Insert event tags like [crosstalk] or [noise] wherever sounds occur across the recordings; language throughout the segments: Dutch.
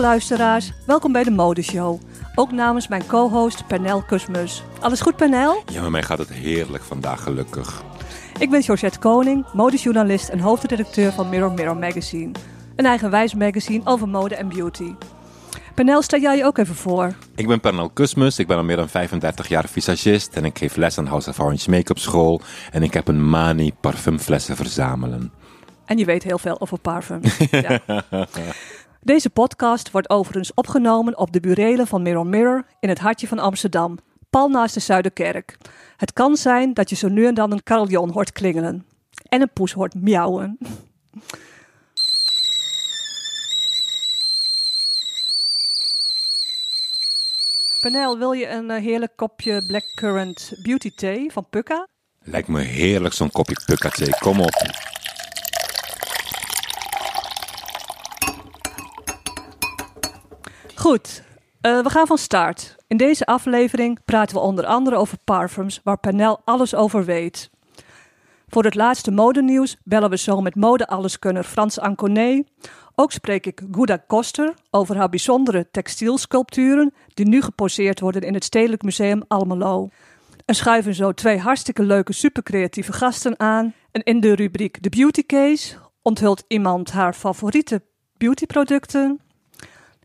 luisteraars, welkom bij de Modeshow. Ook namens mijn co-host Pernel Kusmus. Alles goed Pernel? Ja, met mij gaat het heerlijk vandaag, gelukkig. Ik ben Georgette Koning, modejournalist en hoofdredacteur van Mirror Mirror Magazine. Een eigenwijs magazine over mode en beauty. Pernel, stel jij je ook even voor. Ik ben Pernel Kusmus, ik ben al meer dan 35 jaar visagist en ik geef les aan House of Orange Make-up School. En ik heb een manie parfumflessen verzamelen. En je weet heel veel over parfum. [laughs] ja. Deze podcast wordt overigens opgenomen op de burelen van Mirror Mirror in het hartje van Amsterdam, pal naast de Zuiderkerk. Het kan zijn dat je zo nu en dan een carillon hoort klingelen en een poes hoort miauwen. Panel, wil je een eh, heerlijk kopje blackcurrant beauty tea van Pukka? Lijkt me heerlijk zo'n kopje pukka thee. Kom op. Goed, uh, we gaan van start. In deze aflevering praten we onder andere over parfums, waar Panel alles over weet. Voor het laatste modenieuws bellen we zo met mode-alleskunner Frans Anconet. Ook spreek ik Gouda Koster over haar bijzondere textielsculpturen die nu geposeerd worden in het Stedelijk Museum Almelo. Er schuiven zo twee hartstikke leuke supercreatieve gasten aan. En in de rubriek The Beauty Case onthult iemand haar favoriete beautyproducten.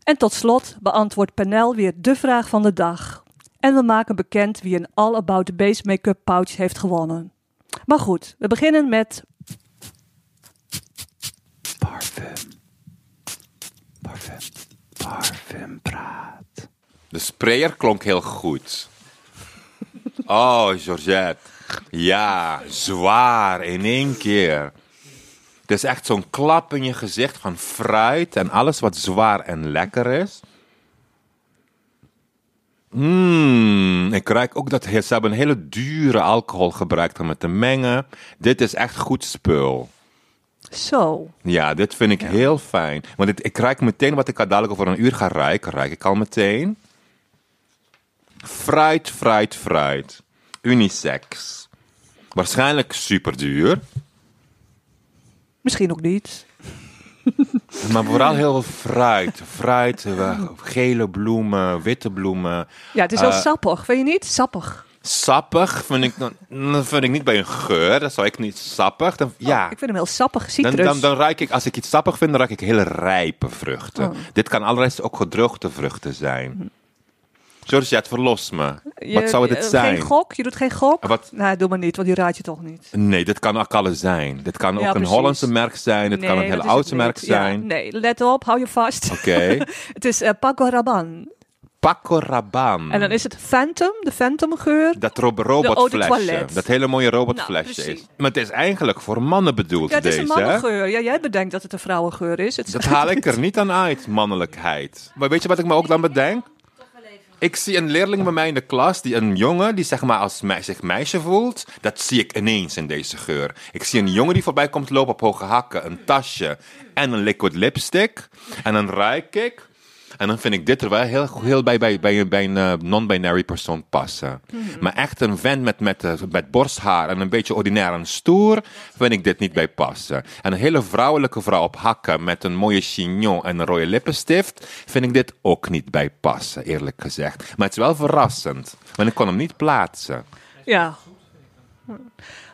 En tot slot beantwoordt Panel weer de vraag van de dag. En we maken bekend wie een All About the Base Make-up pouch heeft gewonnen. Maar goed, we beginnen met. Parfum. Parfum. Parfum praat. De sprayer klonk heel goed. Oh, Georgette. Ja, zwaar in één keer. Het is echt zo'n klap in je gezicht van fruit en alles wat zwaar en lekker is. Mmm, ik ruik ook dat ze hebben een hele dure alcohol gebruikt om het te mengen. Dit is echt goed spul. Zo. Ja, dit vind ik heel fijn. Want dit, ik ruik meteen wat ik dadelijk over een uur ga ruiken, ruik ik al meteen. Fruit, fruit, fruit. Unisex. Waarschijnlijk super duur. Misschien ook niet. [laughs] Maar vooral heel veel fruit. Fruit, eh, gele bloemen, witte bloemen. Ja, het is heel Eh, sappig, vind je niet? Sappig. Sappig vind ik, dan- dat vind ik niet bij een geur. Dat zou ik niet sappig. Dan, ja. Oh, ik vind hem heel sappig, Dan, citrus. dan, dan ruik ik, als ik iets sappig vind, dan ruik ik hele rijpe vruchten. Oh. Dit kan allerlei ook gedroogde vruchten zijn. Georgette, verlos me. Je- Wat zou dit eh, zijn? Geen gok? Je doet geen gok? Wat? Nee, doe maar niet, want die raad je toch niet. Nee, dit kan ook alles zijn. Dit kan ook Ja, een. Hollandse merk zijn. Dit kan een het oudste merk. Ja, zijn. nee, let op, hou je vast. Oké. [laughs] het is uh, Paco Rabanne. Paco Rabanne. En dan is het Phantom, de Phantom geur. Dat ro robotflesje. Dat hele mooie robotflesje Nou, precies. is. Maar het is eigenlijk voor mannen bedoeld, Ja, het is deze. een hè? Ja, jij bedenkt dat het een vrouwengeur is. Het Dat haal ik er niet aan uit, mannelijkheid. Maar weet je wat ik me ook dan bedenk? Ik zie een leerling bij mij in de klas, die een jongen die zeg maar als zich meisje voelt. Dat zie ik ineens in deze geur. Ik zie een jongen die voorbij komt lopen op hoge hakken, een tasje en een liquid lipstick. En dan ruik ik. En dan vind ik dit er wel heel, heel bij, bij, bij, bij een eh, non-binary persoon passen. Maar echt een vent met, met, eh, met borsthaar en een beetje ordinair en stoer, vind ik dit niet bij passen. En een hele vrouwelijke vrouw op hakken met een mooie chignon en een rode lippenstift, vind ik dit ook niet bij passen, eerlijk gezegd. Maar het is wel verrassend, want ik kon hem niet plaatsen. Ja.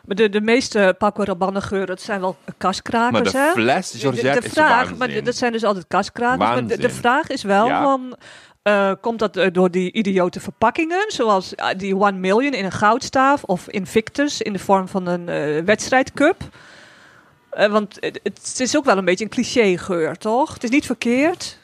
Maar de, de meeste Paco Rabanne geuren, dat zijn wel kaskrakers, Maar de hè? fles, De- vraag, maar dat zijn dus altijd kaskrakers. Maar de, vraag is wel Ja. van... eh, komt dat eh, door die idiote verpakkingen, zoals eh, die One Million in een goudstaaf of Invictus in de vorm van een wedstrijdcup? Want het, het is ook wel een beetje een cliché-geur, toch? Het is niet verkeerd.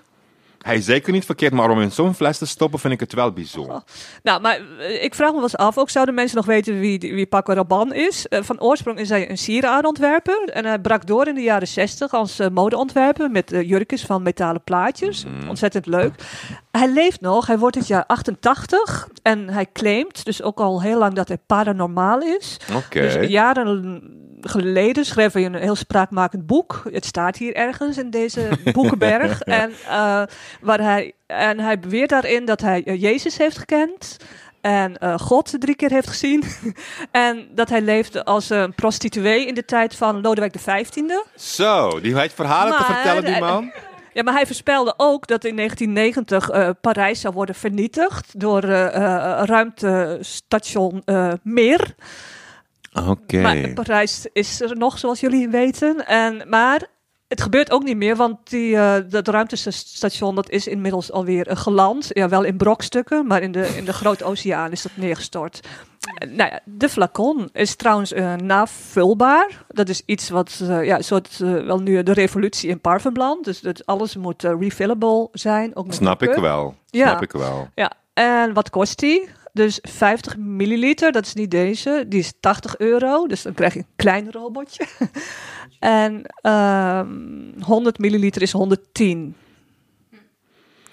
Hij is zeker niet verkeerd, maar om in zo'n fles te stoppen vind ik het wel bijzonder. Nou, maar eh, ik vraag me wel eens af, ook zouden mensen nog weten wie, wie Paco Rabanne is? Eh, van oorsprong is hij een sieraadontwerper en hij brak door in de jaren 60 als eh, modeontwerper met eh, jurkjes van metalen plaatjes. Ontzettend leuk. Hij leeft nog, hij wordt dit jaar 88 en hij claimt dus ook al heel lang dat hij paranormaal is. Oké. Dus jaren geleden schreef hij een heel spraakmakend boek. Het staat hier ergens in deze [laughs] boekenberg. en, eh, waar hij, en hij beweert daarin dat hij eh, Jezus heeft gekend. en eh, God drie keer heeft gezien. [laughs] en dat hij leefde als een prostituee in de tijd van Lodewijk XV. Zo, die heeft verhalen te vertellen, die man. [laughs] Ja, maar hij voorspelde ook dat in 1990 eh, Parijs zou worden vernietigd door eh, eh, ruimtestation Mir. Oké. Maar Parijs is er nog, zoals jullie weten. En, maar het gebeurt ook niet meer, want die, eh, dat ruimtestation dat is inmiddels alweer eh, geland. Ja, wel in brokstukken, maar in de, in de grote oceaan is dat neergestort. Eh, nou ja, de flacon is trouwens navulbaar. Dat is iets wat, ja, een soort, wel nu de revolutie in parfumland. Dus dat alles moet refillable zijn. Ook Snap ik wel. Ja. Snap ik wel. Ja, en wat kost die? Dus 50 milliliter, dat is niet deze, die is 80 euro. Dus dan krijg je een klein robotje. [laughs] en ehm 100 milliliter is 110.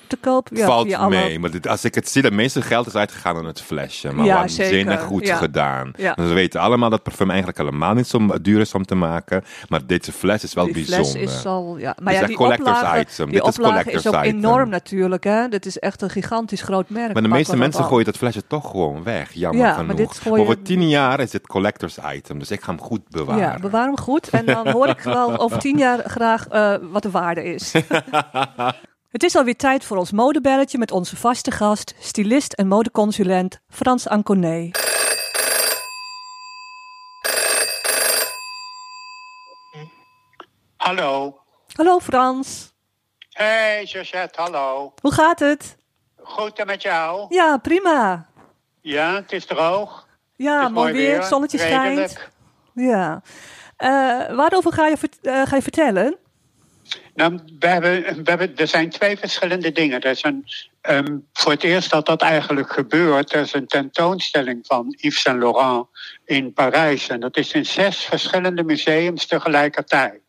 Te koop? Ja, Valt mee. Maar dit- als ik het zie, het meeste geld is uitgegaan aan het flesje. Maar Ja, waanzinnig goed Ja. gedaan. Ja. Dus we weten allemaal dat parfum eigenlijk helemaal niet zo duur is om te maken. Maar deze fles is wel die bijzonder. fles is al, ja. Maar is ja, die collectors oplage, item. die Dit is oplage is collectors ook item. enorm natuurlijk, hè. Dit is echt een gigantisch groot merk. Maar de meeste mensen gooien dat flesje toch gewoon weg. Jammer Ja, genoeg. maar dit Over tien jaar is het collectors item. Dus ik ga hem goed bewaren. Ja, bewaar hem goed. En dan hoor ik wel over tien jaar graag eh, wat de waarde is. [laughs] Het is alweer tijd voor ons modebelletje met onze vaste gast, stylist en modeconsulent Frans Anconé. Hallo. Hallo Frans, Hey, Georgette, hallo. hoe gaat het? Goed en met jou? Ja, prima. Ja, het is droog. Ja, is mooi weer, zonnetje schijnt. Ja. Eh, waarover ga je, eh, ga je vertellen? Nou, we hebben, we hebben, er zijn twee verschillende dingen. Er is een, ehm, voor het eerst dat dat eigenlijk gebeurt, er is een tentoonstelling van Yves Saint Laurent in Parijs. En dat is in zes verschillende museums tegelijkertijd.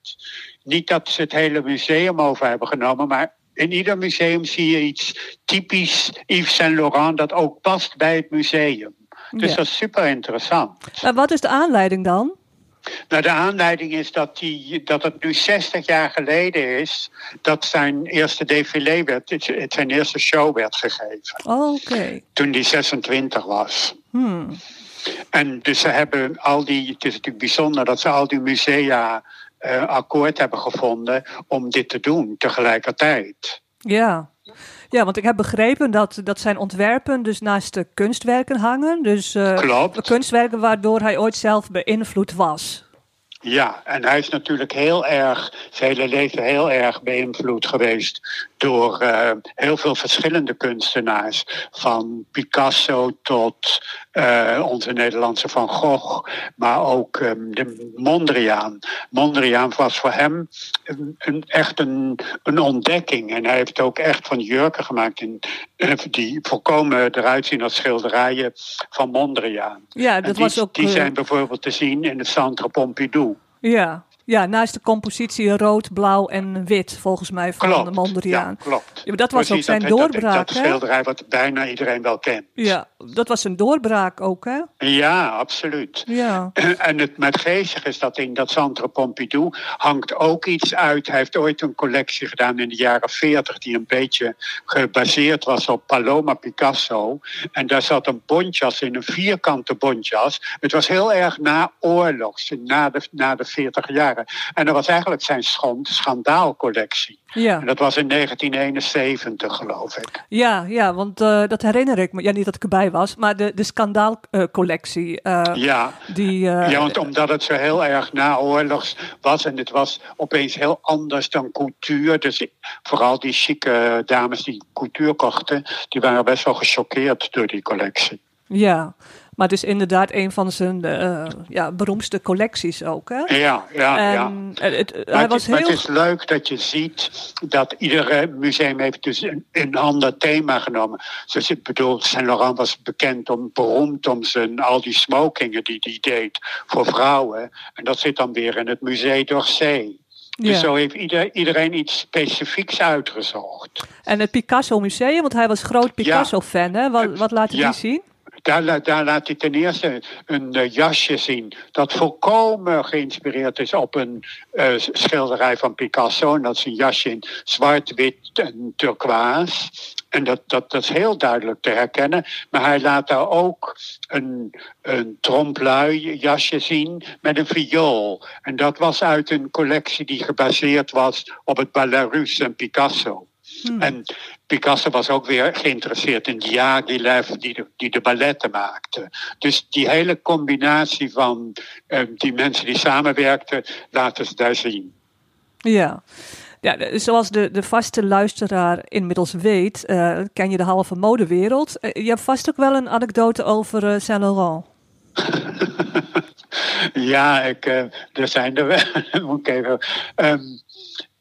Niet dat ze het hele museum over hebben genomen, maar in ieder museum zie je iets typisch Yves Saint Laurent dat ook past bij het museum. Dus Ja. dat is super interessant. Eh, wat is de aanleiding dan? Nou, de aanleiding is dat, die, dat het nu 60 jaar geleden is dat zijn eerste défilé werd, zijn eerste show werd gegeven. Oh, Oké. Toen hij 26 was. Hmm. En dus ze hebben al die, het is natuurlijk bijzonder dat ze al die musea eh, akkoord hebben gevonden om dit te doen tegelijkertijd. Ja. Ja, want ik heb begrepen dat, dat zijn ontwerpen dus naast de kunstwerken hangen. Dus Klopt. kunstwerken waardoor hij ooit zelf beïnvloed was. Ja, en hij is natuurlijk heel erg, zijn hele leven heel erg beïnvloed geweest door eh, heel veel verschillende kunstenaars. Van Picasso tot eh, onze Nederlandse Van Gogh, maar ook ehm, de Mondriaan. Mondriaan was voor hem een, een- echt een, een ontdekking. En hij heeft ook echt van jurken gemaakt in, eh, die volkomen eruit zien als schilderijen van Mondriaan. Ja, dat die, was ook. die eh, zijn bijvoorbeeld te zien in het Centre Pompidou. ja. Ja, naast de compositie rood, blauw en wit, volgens mij, van de. Mondriaan. Ja, klopt. Ja, maar dat was Precies, ook zijn dat, doorbraak, Dat, dat schilderij wat bijna iedereen wel kent. Ja, dat was een doorbraak ook, hè? Ja, absoluut. Ja. [clears throat] En het met geestig is dat in dat Centre Pompidou hangt ook iets uit. Hij heeft ooit een collectie gedaan in de jaren 40 die een beetje gebaseerd was op Paloma Picasso. En daar zat een bontjas in, een vierkante bontjas. Het was heel erg na oorlogs, na de, na de 40 En dat was eigenlijk zijn schand, schandaalcollectie. Ja. En dat was in 1971, geloof ik. Ja, ja, want eh, dat herinner ik me. Ja, niet dat ik erbij was, maar de, de skandaalcollectie. eh Ja, die, eh, Ja, want omdat het zo heel erg naoorlogs was en het was opeens heel anders dan couture. Dus vooral die chique dames die couture kochten, die waren best wel gechoqueerd door die collectie. ja, maar het is inderdaad een van zijn eh, ja, beroemdste collecties ook, hè? Ja, ja, ja. En het, Maar hij het, was maar heel... het is leuk dat je ziet dat iedere museum heeft dus een, een ander thema genomen. Dus ik bedoel, Saint Laurent was bekend om, beroemd om zijn, al die smokingen die hij deed voor vrouwen. En dat zit dan weer in het Musée d'Orsay. Dus Ja. zo heeft ieder, iedereen iets specifieks uitgezocht. En het Picasso Museum, want hij was groot Picasso-fan, hè? Wat, wat laat hij Ja. die zien? Daar, la- daar laat hij ten eerste een eh, jasje zien dat volkomen geïnspireerd is op een eh, schilderij van Picasso. En dat is een jasje in zwart, wit en turquoise. En dat, dat, dat is heel duidelijk te herkennen. Maar hij laat daar ook een, een tromplui jasje zien met een viool. En dat was uit een collectie die gebaseerd was op het Belarus en Picasso. Hmm. En Picasso was ook weer geïnteresseerd in Diaghilev, die de, die de balletten maakte. Dus die hele combinatie van uh, die mensen die samenwerkten, laten ze daar zien. Ja. Ja, zoals de, de vaste luisteraar inmiddels weet, uh, ken je de halve modewereld. Uh, je hebt vast ook wel een anekdote over uh, Saint Laurent. [laughs] ja, ik, er zijn er wel. [laughs] Moet ik even. Um,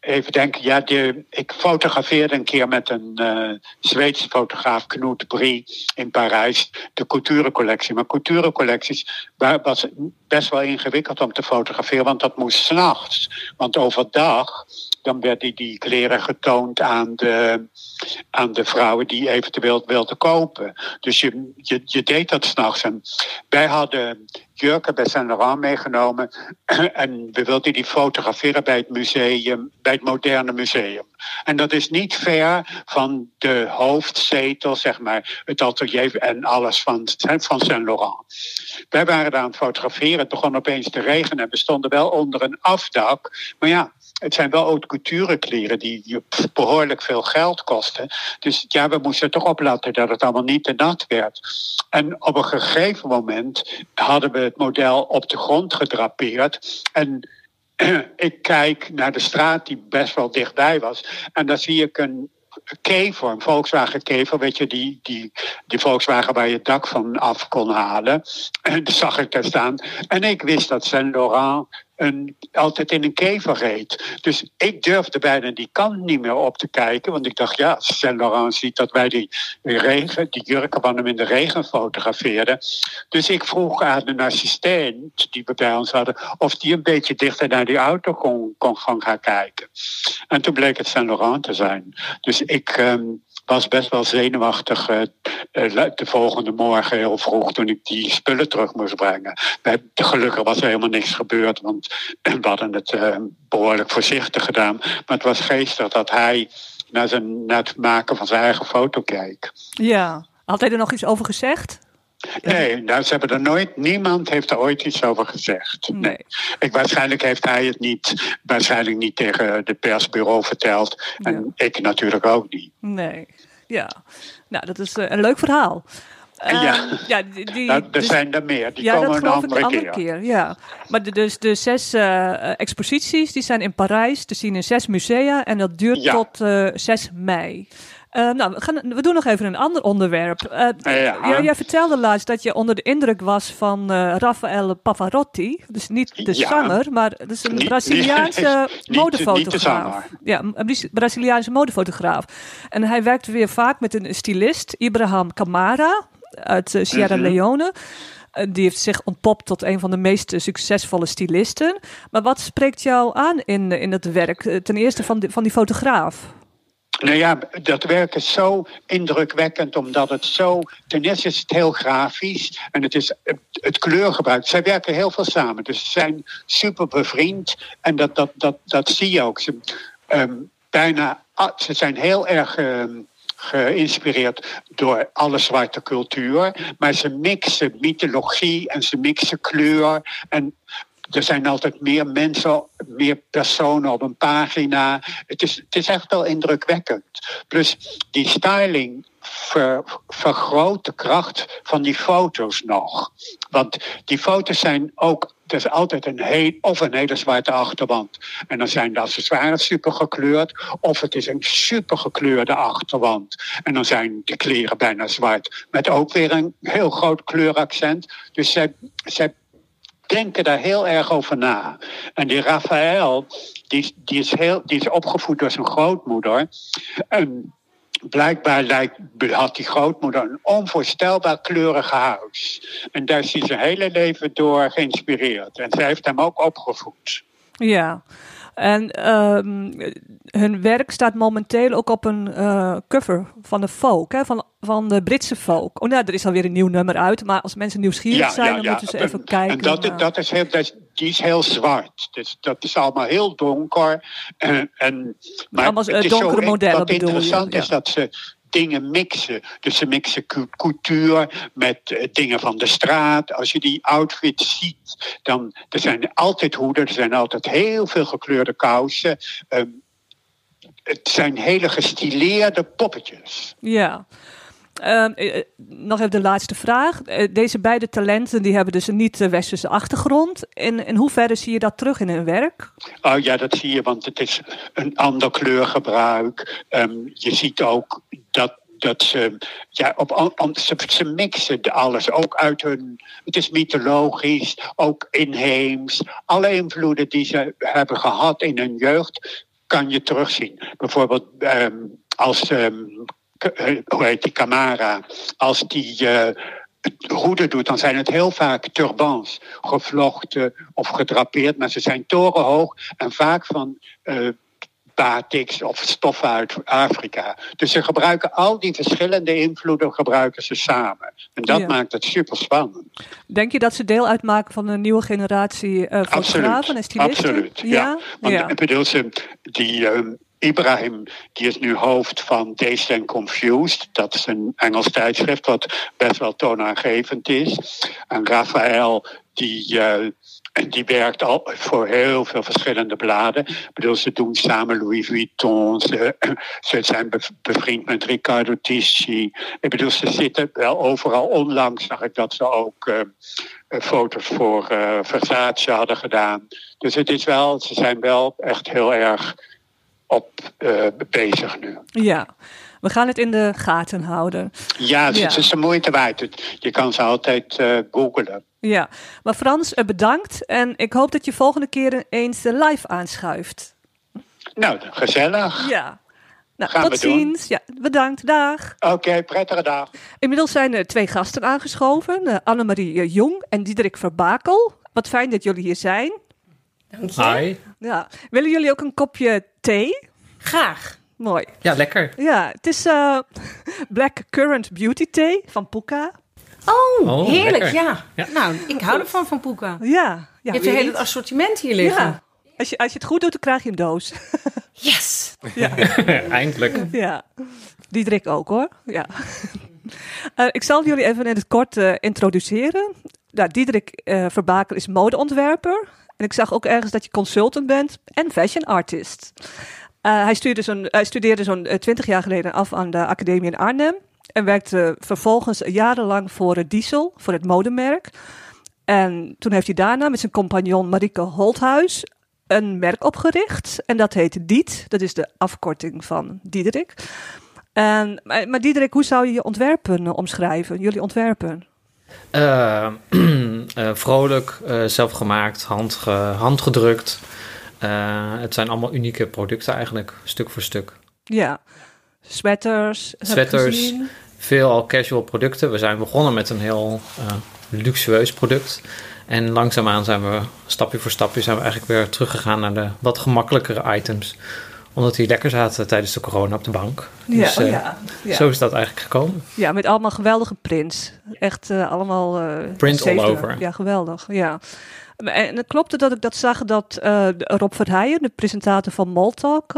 even denken. Ja, ik fotografeerde een keer met een uh, Zweedse fotograaf, Knut Brie, in Parijs, de couturecollectie. Maar couturecollecties was best wel ingewikkeld om te fotograferen, want dat moest s'nachts. Want overdag dan werden die kleren getoond aan de, aan de vrouwen die eventueel wilden kopen. Dus je, je, je deed dat s'nachts. En wij hadden jurken bij Saint Laurent meegenomen. [clears throat] En we wilden die fotograferen bij het museum, bij het moderne museum. En dat is niet ver van de hoofdzetel, zeg maar, het atelier en alles van, van Saint Laurent. Wij waren daar aan het fotograferen. Het begon opeens te regenen en we stonden wel onder een afdak. Maar ja, het zijn wel haute couture kleren die behoorlijk veel geld kosten. Dus ja, we moesten toch opletten dat het allemaal niet te nat werd. En op een gegeven moment hadden we het model op de grond gedrapeerd. En [clears throat] ik kijk naar de straat die best wel dichtbij was. En dan zie ik een Kever, een Volkswagen Kever, weet je, die, die, die Volkswagen waar je het dak van af kon halen. [clears throat] En dat zag ik daar staan. En ik wist dat Saint Laurent een, altijd in een kever reed. Dus ik durfde bijna die kant niet meer op te kijken. Want ik dacht, ja, als Saint Laurent ziet dat wij die, regen, die jurken van hem in de regen fotografeerden. Dus ik vroeg aan een assistent die we bij ons hadden, of die een beetje dichter naar die auto kon, kon gaan kijken. En toen bleek het Saint Laurent te zijn. Dus ik. Um, was best wel zenuwachtig uh, de volgende morgen heel vroeg toen ik die spullen terug moest brengen. Gelukkig was er helemaal niks gebeurd, want [clears throat] we hadden het behoorlijk voorzichtig gedaan. Maar het was geestig dat hij naar, zijn, naar het maken van zijn eigen foto keek. Ja, had hij er nog iets over gezegd? Nee, nou, ze hebben er nooit, niemand heeft er ooit iets over gezegd. Nee. Ik, waarschijnlijk heeft hij het niet, waarschijnlijk niet tegen de persbureau verteld. En ik natuurlijk ook niet. Nee, ja. Nou, dat is uh, een leuk verhaal. ja, uh, ja die, die, nou, er dus, zijn er meer. Die ja, komen een andere, een andere keer. Ja. Maar de, dus de zes uh, exposities die zijn in Parijs te zien in zes musea. En dat duurt ja. tot 6 mei. Uh, nou, we, gaan, we doen nog even een ander onderwerp. Uh, ja. jij vertelde laatst dat je onder de indruk was van uh, Raffaele Pavarotti. Dus niet de zanger, maar dat is een Braziliaanse [laughs] modefotograaf. ja, een Braziliaanse modefotograaf. En hij werkte weer vaak met een stylist, Ibrahim Camara uit Sierra mhm. Leone. Die heeft zich ontpopt tot een van de meest succesvolle stylisten. Maar wat spreekt jou aan in, in het werk? Ten eerste van, van die fotograaf. Nou ja, dat werk is zo indrukwekkend, omdat het zo. Ten eerste is het heel grafisch en het is het kleurgebruik. Zij werken heel veel samen, dus ze zijn super bevriend en dat, dat, dat, dat zie je ook. Ze, um, bijna, ze zijn heel erg. Um, geïnspireerd door alle zwarte cultuur. Maar ze mixen mythologie en ze mixen kleur. En er zijn altijd meer mensen, meer personen op een pagina. Het is, het is echt wel indrukwekkend. Plus die styling vergroot de kracht van die foto's nog. Want die foto's zijn ook. Het is altijd een heel, of een hele zwarte achterwand. En dan zijn de accessoires super gekleurd. Of het is een super gekleurde achterwand. En dan zijn de kleren bijna zwart. Met ook weer een heel groot kleuraccent. Dus zij, zij denken daar heel erg over na. En die Raphaël, die, die, is, heel, die is opgevoed door zijn grootmoeder. En blijkbaar lijkt, had die grootmoeder een onvoorstelbaar kleurig huis. En daar is hij zijn hele leven door geïnspireerd. En zij heeft hem ook opgevoed. Ja. En um, hun werk staat momenteel ook op een uh, cover van de folk, hè, van, van de Britse folk. Oh, nou, er is alweer een nieuw nummer uit, maar als mensen nieuwsgierig zijn, dan moeten ze even kijken. En dat, dat is heel, dat, die is heel zwart. Dus dat is allemaal heel donker. En, en, maar allemaal het is donkere zo, modellen Wat interessant is dat ze dingen mixen. Dus ze mixen couture met eh, dingen van de straat. Als je die outfits ziet, dan er zijn altijd hoeden, er zijn altijd heel veel gekleurde kousen. Ehm, het zijn hele gestileerde poppetjes. Ja. Ehm, eh, eh, nog even de laatste vraag. Eh, deze beide talenten die hebben dus een niet-westerse achtergrond. In, in hoeverre zie je dat terug in hun werk? Oh ja, dat zie je, want het is een ander kleurgebruik. Ehm, je ziet ook dat dat ze, ja, op, ze, ze mixen alles, ook uit hun, het is mythologisch, ook inheems. Alle invloeden die ze hebben gehad in hun jeugd, kan je terugzien. Bijvoorbeeld ehm, als hoe heet die, Camara, als die uh, hoeden doet, dan zijn het heel vaak turbans, gevlochten of gedrapeerd, maar ze zijn torenhoog en vaak van uh, batix of stoffen uit Afrika. Dus ze gebruiken al die verschillende invloeden gebruiken ze samen. En dat maakt het super spannend. Denk je dat ze deel uitmaken van een nieuwe generatie uh, fotografen en stylisten? Absoluut, ja. ja. Want ja. bedoel, ze, die, um, Ibrahim, die is nu hoofd van Dazed and Confused. Dat is een Engels tijdschrift wat best wel toonaangevend is. En Raphaël, die, uh, die werkt al voor heel veel verschillende bladen. Ik bedoel, ze doen samen Louis Vuitton. Ze, [clears throat] zijn bevriend met Riccardo Tisci. Ik bedoel, ze zitten wel overal. Onlangs zag ik dat ze ook uh, foto's voor Versace hadden gedaan. Dus het is wel, ze zijn wel echt heel erg op uh, bezig nu. Ja, we gaan het in de gaten houden. Ja, het, ja. is de moeite waard. Je kan ze altijd uh, googlen. Ja, maar Frans, eh, bedankt. En ik hoop dat je volgende keer eens live aanschuift. Nou, gezellig. Ja. Nou, Gaan tot ziens. Ja, bedankt. Dag. Oké, okay, prettige dag. Inmiddels zijn er twee gasten aangeschoven. Annemarie Jong en Diederik Verbakel. Wat fijn dat jullie hier zijn. Dank je. Hi. Ja. Willen jullie ook een kopje thee? Graag. Mooi. Ja, lekker. Ja, het is uh, [laughs] Black Currant Beauty Tea van Puka. Oh, oh heerlijk, ja. ja. Nou, ik hou ervan van Puka. Ja. ja je hebt een hele assortiment hier liggen. Ja. Als je, als je het goed doet, dan krijg je een doos. [laughs] Yes! Ja. [laughs] Eindelijk. Ja. Diederik ook hoor. Ja. Uh, ik zal jullie even in het kort uh, introduceren. Nou, Diederik uh, Verbaker is modeontwerper. En ik zag ook ergens dat je consultant bent en fashion artist. Uh, hij, hij studeerde zo'n twintig jaar geleden af aan de academie in Arnhem. En werkte vervolgens jarenlang voor het Diesel, voor het modemerk. En toen heeft hij daarna met zijn compagnon Marike Holthuis een merk opgericht. En dat heet Diet. Dat is de afkorting van Diederik. En, maar Diederik, hoe zou je je ontwerpen omschrijven? Jullie ontwerpen? [clears throat] Vrolijk, zelfgemaakt, handge handgedrukt. Het zijn allemaal unieke producten eigenlijk, stuk voor stuk. Ja, sweaters. Sweaters, veel al casual producten. We zijn begonnen met een heel luxueus product. En langzaamaan zijn we, stapje voor stapje, zijn we eigenlijk weer teruggegaan naar de wat gemakkelijkere items omdat die lekker zaten tijdens de corona op de bank. Ja, dus, uh, ja, ja, Zo is dat eigenlijk gekomen. Ja, met allemaal geweldige prints. Echt uh, allemaal... Print all over. Ja, geweldig. Ja. En het klopte dat ik dat zag dat Rob Verheijen, de presentator van Moltalk,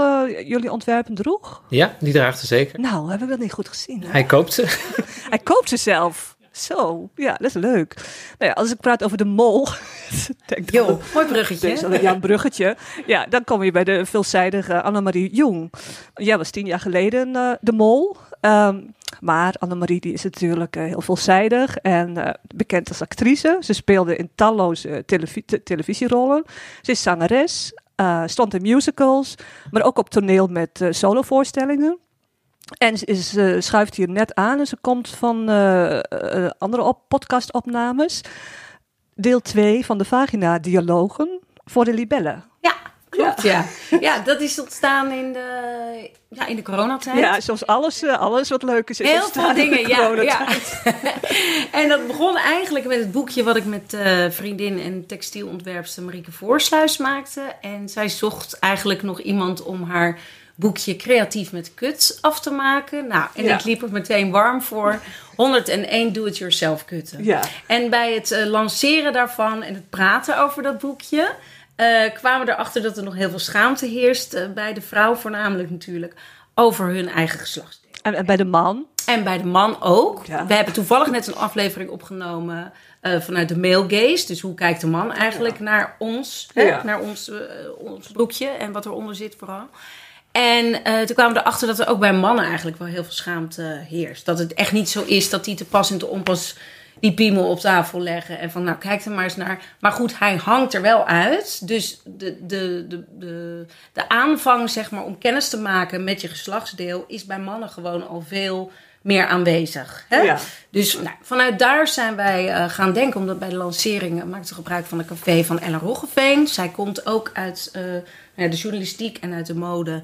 jullie ontwerpen droeg? Ja, die draagt ze zeker. Nou, heb ik dat niet goed gezien. Hij koopt ze. [laughs] Hij koopt ze zelf. Zo, ja, dat is leuk. Nou ja, als ik praat over de mol. [laughs] denk jo, mooi bruggetje. ja, een bruggetje. Ja, dan kom je bij de veelzijdige Annemarie Jong. Jij was tien jaar geleden uh, de mol. Um, maar Annemarie die is natuurlijk uh, heel veelzijdig en uh, bekend als actrice. Ze speelde in talloze televi televisierollen. Ze is zangeres, stond in musicals, maar ook op toneel met solovoorstellingen. En ze schuift hier net aan en ze komt van andere op podcastopnames. Deel 2 van de Vagina-dialogen voor de libellen. Klopt, ja. ja. dat is ontstaan in de, ja, in de coronatijd. Ja, zoals alles, alles wat leuk is, is Heel veel dingen, ja, ja. [laughs] en dat begon eigenlijk met het boekje wat ik met vriendin en textielontwerpster Marieke Voorsluis maakte. En zij zocht eigenlijk nog iemand om haar boekje Creatief met Kuts af te maken. Nou, en ik liep er meteen warm voor. 101 do-it-yourself kutten. Ja. En bij het uh, lanceren daarvan en het praten over dat boekje... Uh, kwamen we erachter dat er nog heel veel schaamte heerst... Uh, bij de vrouw voornamelijk natuurlijk... over hun eigen geslachtsdeel. En, en bij de man? En bij de man ook. Ja. We hebben toevallig net een aflevering opgenomen eh, vanuit de male gaze. Dus hoe kijkt de man eigenlijk naar ons? Hè? Ja. Naar ons, eh, ons broekje en wat eronder zit vooral. En eh, toen kwamen we erachter dat er ook bij mannen eigenlijk wel heel veel schaamte heerst. Dat het echt niet zo is dat die te pas en te onpas die piemel op tafel leggen. En van, nou, kijk er maar eens naar. Maar goed, hij hangt er wel uit. Dus de, de, de, de, de aanvang, zeg maar, om kennis te maken met je geslachtsdeel... is bij mannen gewoon al veel meer aanwezig. Hè? Ja. Dus nou, vanuit daar zijn wij eh, gaan denken... omdat bij de lancering uh, maakte gebruik van de café van Ellen Roggeveen. Zij komt ook uit eh, nou, de journalistiek en uit de mode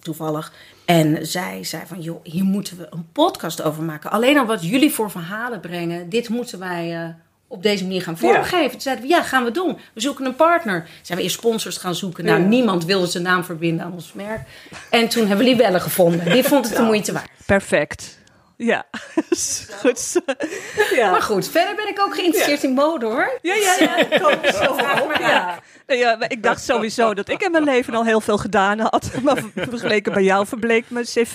toevallig. En zij zei van, joh, hier moeten we een podcast over maken. Alleen al wat jullie voor verhalen brengen, dit moeten wij eh, op deze manier gaan vormgeven. Toen zeiden we, ja, gaan we doen. We zoeken een partner. Zijn we eerst sponsors gaan zoeken. Nou, Ja. niemand wilde zijn naam verbinden aan ons merk. En toen hebben we Libelle gevonden. Die vond het de moeite waard. Perfect. Ja, [laughs] goed. Ja. Maar goed, verder ben ik ook geïnteresseerd in mode, hoor. Ja, ja, ja, [laughs] komt zo op. Ja. Ja, maar ik dacht sowieso dat ik in mijn leven al heel veel gedaan had. [laughs] Maar vergeleken bij jou verbleek mijn cv.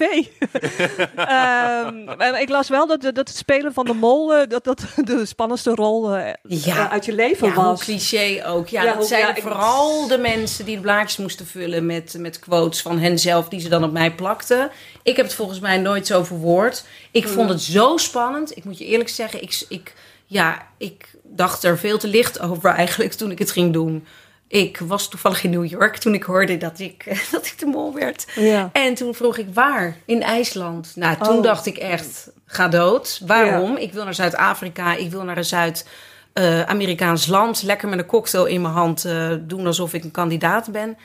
Maar ik las wel dat, dat het spelen van de mol eh, dat, dat de spannendste rol eh, Ja. eh, uit je leven Ja, was. cliché ook. Ja, Ja, dat zijn ik- vooral de mensen die de blaadjes moesten vullen met, met quotes van henzelf die ze dan op mij plakten. Ik heb het volgens mij nooit zo verwoord. Ik Hmm. vond het zo spannend. Ik moet je eerlijk zeggen, ik, ik, ja, ik dacht er veel te licht over eigenlijk toen ik het ging doen. Ik was toevallig in New York toen ik hoorde dat ik, [laughs] dat ik de mol werd. Ja. En toen vroeg ik waar? In IJsland. Nou, toen Oh. dacht ik echt, ga dood. Waarom? Ik wil naar Zuid-Afrika, ik wil naar een Zuid-Amerikaans land. Lekker met een cocktail in mijn hand eh, doen alsof ik een kandidaat ben.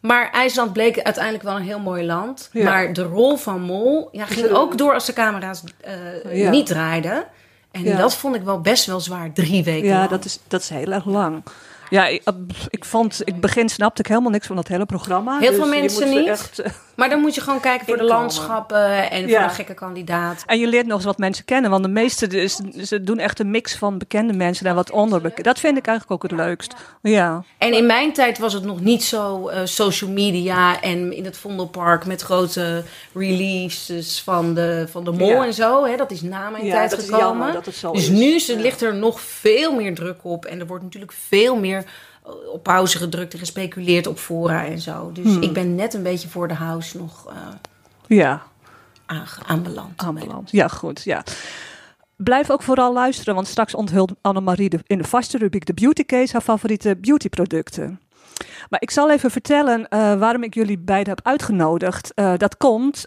Maar IJsland bleek uiteindelijk wel een heel mooi land. Ja. Maar de rol van Mol ja, ging ook door als de camera's eh, Ja. niet draaiden. En Ja. dat vond ik wel best wel zwaar, drie weken Ja, lang. dat is, dat is heel erg lang. Ja, ik, eh, ik vond, in het begin snapte ik helemaal niks van dat hele programma. Heel Dus veel je mensen niet. Echt, eh, [laughs] Maar dan moet je gewoon kijken voor de landschappen en Ja. voor de gekke kandidaat. en je leert nog eens wat mensen kennen. Want de meeste dus, ze doen echt een mix van bekende mensen en wat onderbekende. Dat vind ik eigenlijk ook het leukst. Ja. En in mijn tijd was het nog niet zo eh, social media en in het Vondelpark met grote releases van de, van de mol Ja. en zo. Hè, dat is na mijn Ja, tijd dat is gekomen. jammer dat het zo dus is. nu is- ligt er nog veel meer druk op. En er wordt natuurlijk veel meer eh, op pauze gedrukt en gespeculeerd op fora en zo. Dus Hmm. ik ben net een beetje voor de house nog eh, Ja, aanbeland. aanbeland. Ja, goed. Ja. Blijf ook vooral luisteren, want straks onthult Annemarie de, in de vaste rubriek de Beauty Case haar favoriete beautyproducten. Maar ik zal even vertellen eh, waarom ik jullie beiden heb uitgenodigd. Dat komt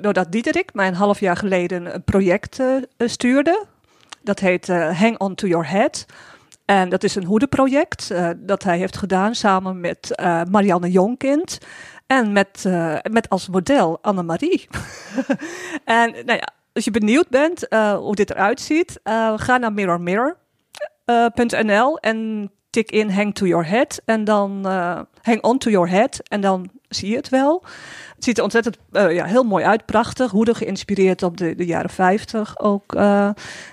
doordat Diederik mij een half jaar geleden een project stuurde. Dat heet Hang On To Your Head. En dat is een hoedenproject eh, dat hij heeft gedaan samen met eh, Marianne Jonkind. En met, eh, met als model Annemarie. [laughs] en nou ja, als je benieuwd bent hoe dit eruit ziet, ga naar mirrormirror.nl en tik in hang to your head en dan hang on to your head en dan zie je het wel. Het ziet er ontzettend eh, ja, heel mooi uit, prachtig. Hoeden geïnspireerd op de, de jaren 50 ook. eh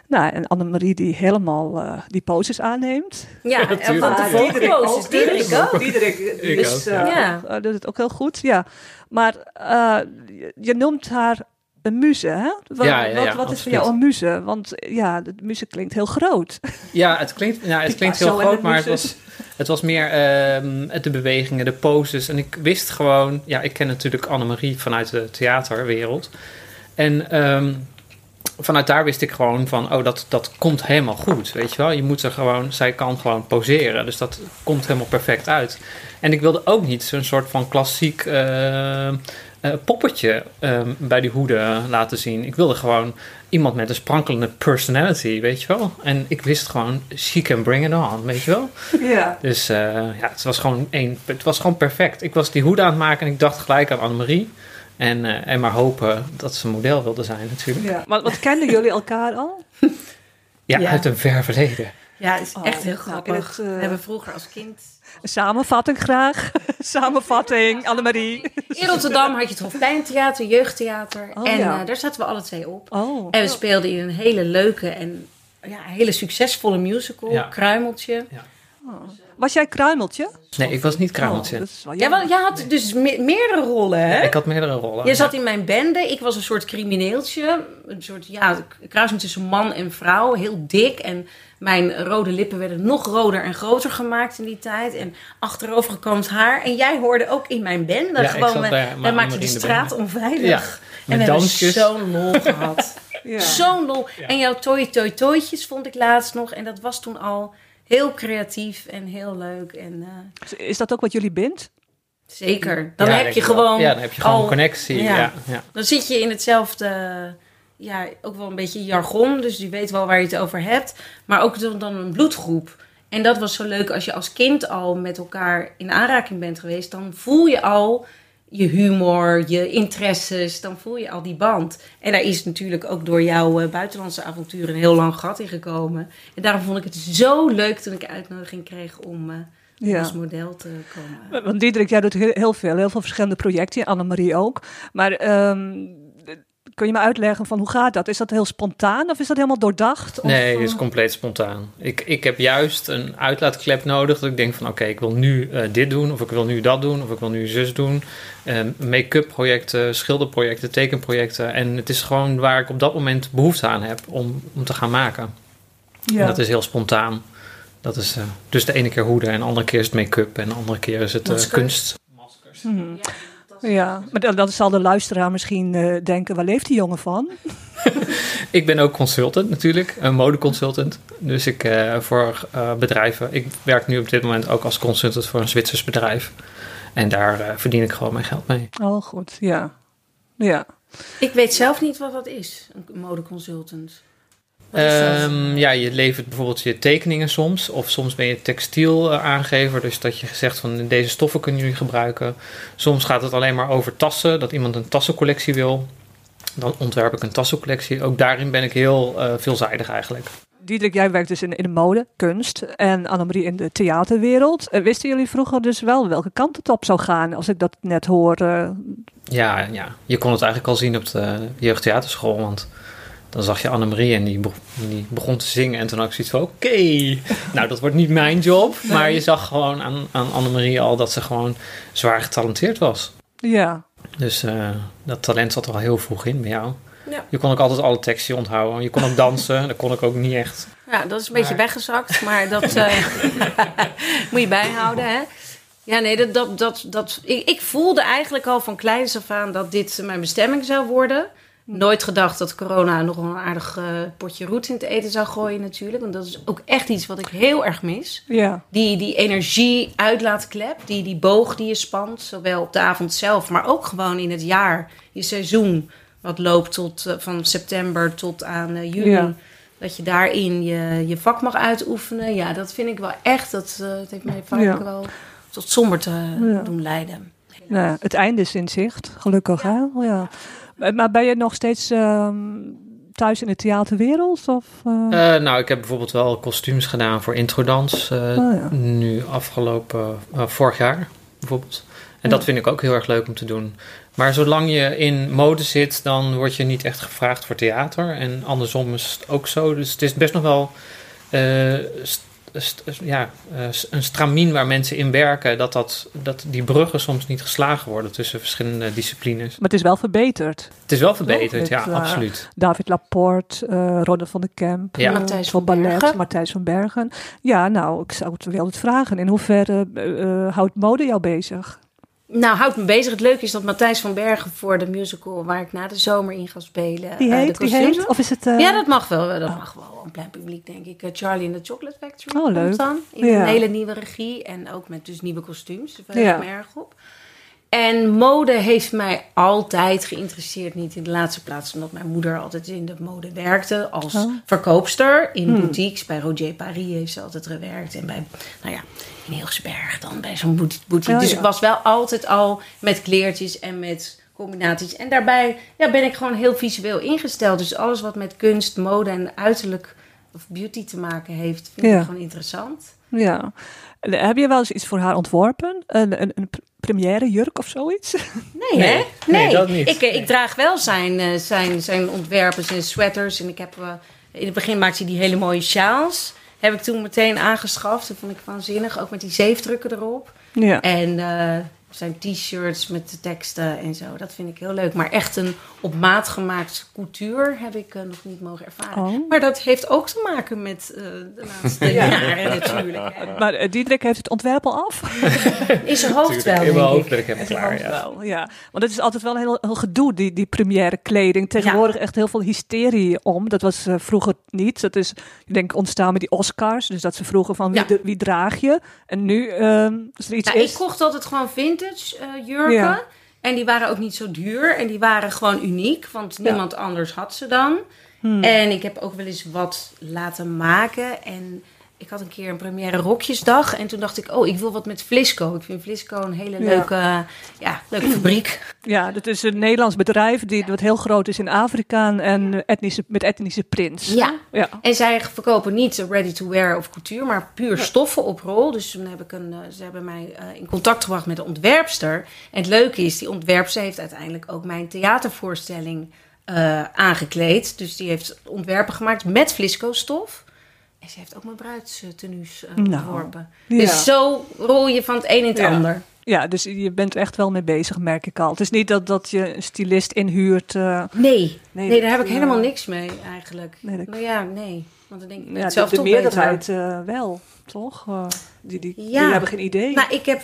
nou, en Annemarie die helemaal eh, die poses aanneemt. Ja, en van de volgende poses. Diederik ook. Diederik eh, ja. ook, doet het ook heel goed, ja. Maar eh, je, je noemt haar een muze, hè? Wat, Ja, ja, wat, ja, wat is voor jou een muze? Want ja, de muze klinkt heel groot. [laughs] Ja, het klinkt, ja, het klinkt heel groot, maar het was, het was meer ehm, de bewegingen, de poses. En ik wist gewoon... Ja, ik ken natuurlijk Annemarie vanuit de theaterwereld. En ehm, vanuit daar wist ik gewoon van... Oh, dat, dat komt helemaal goed, weet je wel. Je moet er gewoon... Zij kan gewoon poseren, dus dat komt helemaal perfect uit. En ik wilde ook niet zo'n soort van klassiek... eh, eh, poppetje ehm, bij die hoeden laten zien. Ik wilde gewoon iemand met een sprankelende personality, weet je wel. En ik wist gewoon, she can bring it on, weet je wel. [laughs] Ja. Dus eh, ja, het was gewoon één, het was gewoon perfect. Ik was die hoed aan het maken en ik dacht gelijk aan Annemarie. En, eh, en maar hopen dat ze model wilde zijn natuurlijk. ja. Maar wat kenden jullie elkaar al? Ja, Ja. uit een ver verleden. Ja, het is Oh, echt heel nou, grappig. het, We hebben vroeger als kind... Samenvatting graag. [laughs] Samenvatting, Annemarie. In Rotterdam had je het Hofpleintheater, jeugdtheater. Oh, en ja. eh, daar zaten we alle twee op. Oh. En we speelden in een hele leuke en ja, hele succesvolle musical, Ja. Kruimeltje. Ja. Was jij kruimeltje? Nee, ik was niet kruimeltje. Oh, Ja, want jij had dus me- meerdere rollen, hè? ik had meerdere rollen. Je zat in mijn bende. Ik was een soort crimineeltje. Een soort, ja, kruising tussen man en vrouw. Heel dik. En mijn rode lippen werden nog roder en groter gemaakt in die tijd. En achterovergekoomd haar. En jij hoorde ook in mijn bende. Ja, ik gewoon, zat we- bij wij maakten de straat onveilig. Ja, en met we hebben dansjes. zo'n lol [laughs] gehad. Ja. Zo'n lol. En jouw toi toi toitjes vond ik laatst nog. En dat was toen al heel creatief en heel leuk. En eh, Is dat ook wat jullie bindt? zeker. Dan Ja, heb je gewoon Ja, dan heb je gewoon al- connectie. Ja. Ja. Ja, Dan zit je in hetzelfde, ja, ook wel een beetje jargon. Dus je weet wel waar je het over hebt. Maar ook dan, dan een bloedgroep. En dat was zo leuk als je als kind al met elkaar in aanraking bent geweest. Dan voel je al je humor, je interesses. Dan voel je al die band. En daar is natuurlijk ook door jouw eh, buitenlandse avonturen een heel lang gat in gekomen. En daarom vond ik het zo leuk toen ik uitnodiging kreeg om eh, Ja. als model te komen. Want Diederik, jij doet heel, heel veel, heel veel verschillende projecten. Annemarie ook. Maar ehm, kun je me uitleggen van hoe gaat dat? Is dat heel spontaan of is dat helemaal doordacht? Of, Nee, het eh, is compleet spontaan. Ik, ik heb juist een uitlaatklep nodig. Dat ik denk van oké, ik wil nu eh, dit doen. Of ik wil nu dat doen. Of ik wil nu zus doen. Eh, Make-up projecten, schilderprojecten, tekenprojecten. En het is gewoon waar ik op dat moment behoefte aan heb om, om te gaan maken. ja. En dat is heel spontaan. Dat is eh, dus de ene keer hoeden en de andere keer is het make-up. En de andere keer is het eh, Maskers. kunst. Hmm. Ja, maar dan, dan zal de luisteraar misschien eh, denken, waar leeft die jongen van? [laughs] Ik ben ook consultant natuurlijk, een modeconsultant. Dus ik eh, voor eh, bedrijven. Ik werk nu op dit moment ook als consultant voor een Zwitsers bedrijf. En daar eh, verdien ik gewoon mijn geld mee. Oh, goed, ja. Ja. Ik weet zelf niet wat dat is, een modeconsultant. Ehm, ja, je levert bijvoorbeeld je tekeningen soms. Of soms ben je textiel eh, aangever. Dus dat je zegt van deze stoffen kunnen jullie gebruiken. Soms gaat het alleen maar over tassen. Dat iemand een tassencollectie wil. Dan ontwerp ik een tassencollectie. Ook daarin ben ik heel eh, veelzijdig eigenlijk. Diederik, jij werkt dus in, in de mode, kunst en Annemarie in de theaterwereld. Eh, wisten jullie vroeger dus wel welke kant het op zou gaan, als ik dat net hoor? Ja, ja, je kon het eigenlijk al zien op de jeugdtheaterschool. Want dan zag je Annemarie en die, be- die begon te zingen. En toen had ik zoiets van, oké, [laughs] nou dat wordt niet mijn job. Maar je zag gewoon aan, aan Annemarie al dat ze gewoon zwaar getalenteerd was. ja. Dus eh, dat talent zat er al heel vroeg in bij jou. Ja. Je kon ook altijd alle teksten onthouden. Je kon ook dansen, [laughs] dat kon ik ook niet echt. Ja, dat is een beetje weggezakt, maar dat eh, [laughs] moet je bijhouden, hè? Ja, nee, dat, dat, dat, dat, ik, ik voelde eigenlijk al van kleins af aan dat dit mijn bestemming zou worden. Nooit gedacht dat corona nog een aardig eh, potje roet in het eten zou gooien natuurlijk. Want dat is ook echt iets wat ik heel erg mis. Ja, Die, die energie uitlaatklep, die, die boog die je spant, zowel op de avond zelf, maar ook gewoon in het jaar, je seizoen, wat loopt tot, eh, van september tot aan eh, juni. Ja. Dat je daarin je, je vak mag uitoefenen. Ja, dat vind ik wel echt, dat, het heeft mij vaak Ja. wel tot somber te doen leiden. nou, het einde is in zicht, gelukkig hè? Ja. Maar- Maar ben je nog steeds ehm, thuis in de theaterwereld? Of, eh? Eh, nou, ik heb bijvoorbeeld wel kostuums gedaan voor introdans. eh, Oh, ja. Nu afgelopen, eh, vorig jaar bijvoorbeeld. En dat vind ik ook heel erg leuk om te doen. Maar zolang je in mode zit, dan word je niet echt gevraagd voor theater. En andersom is het ook zo. Dus het is best nog wel eh, ja, eh, een stramien waar mensen in werken. Dat, dat, dat die bruggen soms niet geslagen worden tussen verschillende disciplines. Maar het is wel verbeterd. Het is wel verbeterd, ja, eh, absoluut. David Laporte, eh Ronde van de Kemp, Ja. Matthijs van ballet, Bergen. Matthijs van Bergen. Ja, nou, ik zou het wel het vragen. In hoeverre eh, houdt mode jou bezig? Nou, houdt me bezig. Het leuke is dat Matthijs van Bergen voor de musical waar ik na de zomer in ga spelen. Die eh, heet, de die heet? Of is het... eh, Ja, dat mag wel. Dat mag wel een plein publiek, denk ik. Eh, Charlie in the Chocolate Factory Oh, komt leuk. dan. In Ja. een hele nieuwe regie. En ook met dus nieuwe kostuums. Daar verheug Ja. ik me erg op. En mode heeft mij altijd geïnteresseerd. Niet in de laatste plaats omdat mijn moeder altijd in de mode werkte. Als Oh. verkoopster in Hmm. boutiques. Bij Roger Paris heeft ze altijd gewerkt. En bij, nou ja, in Hilsberg dan bij zo'n bout- boutique. Oh, dus ja. ik was wel altijd al met kleertjes en met combinaties. En daarbij ja, ben ik gewoon heel visueel ingesteld. Dus alles wat met kunst, mode en uiterlijk of beauty te maken heeft, vind Ja. ik gewoon interessant. Ja. Heb je wel eens iets voor haar ontworpen? Een, een, een première jurk of zoiets? Nee, Nee, hè? nee, Nee, dat niet. Ik, eh, ik draag wel zijn, eh, zijn, zijn ontwerpen, zijn sweaters. En ik heb, eh, in het begin maakte hij die hele mooie sjaals. heb ik toen meteen aangeschaft. Dat vond ik waanzinnig, ook met die zeefdrukken erop. Ja. En eh, zijn t-shirts met de teksten en zo. Dat vind ik heel leuk. Maar echt een op maat gemaakt couture heb ik eh, nog niet mogen ervaren. Oh. Maar dat heeft ook te maken met eh, de laatste [laughs] jaren natuurlijk. hè. [laughs] Maar eh, Diederik heeft het ontwerp al af. [laughs] In zijn hoofd wel, in mijn denk hoofd ik. ben ik helemaal klaar, ja. Wel, ja. Want het is altijd wel een heel, heel gedoe, die, die première kleding. Tegenwoordig echt heel veel hysterie om. Dat was eh, vroeger niet. Dat is, ik denk, ontstaan met die Oscars. Dus dat ze vroegen van wie, Ja. de- wie draag je? En nu, ehm als er iets Nou, ik is... kocht altijd gewoon vintage eh, jurken. Ja. En die waren ook niet zo duur. En die waren gewoon uniek. Want niemand anders had ze dan. Hmm. En ik heb ook wel eens wat laten maken. En ik had een keer een première rokjesdag. En toen dacht ik, oh, ik wil wat met Flisco. Ik vind Flisco een hele leuke, ja, leuke fabriek. Ja, dat is een Nederlands bedrijf die wat heel groot is in Afrika en etnische, met etnische prints. Ja. Ja. En zij verkopen niet ready to wear of couture, maar puur stoffen op rol. Dus toen heb ik een, eh, ze hebben mij eh, in contact gebracht met de ontwerpster. En het leuke is, die ontwerpster heeft uiteindelijk ook mijn theatervoorstelling eh, aangekleed. Dus die heeft ontwerpen gemaakt met Flisco stof. En ze heeft ook mijn bruidstenues eh Nou, ontworpen. ja. Dus zo rol je van het een in het Ja. ander. Ja, dus je bent er echt wel mee bezig, merk ik al. Het is niet dat, dat je een stylist inhuurt. eh, Nee, Nee, nee, daar heb ik helemaal niks mee eigenlijk. Nee, dat- Nou ja, nee. Want dan denk ik, ja, zelf de, de toch beter. meerderheid eh, wel, toch? Eh, die, die, hebben geen idee. Nou, ik heb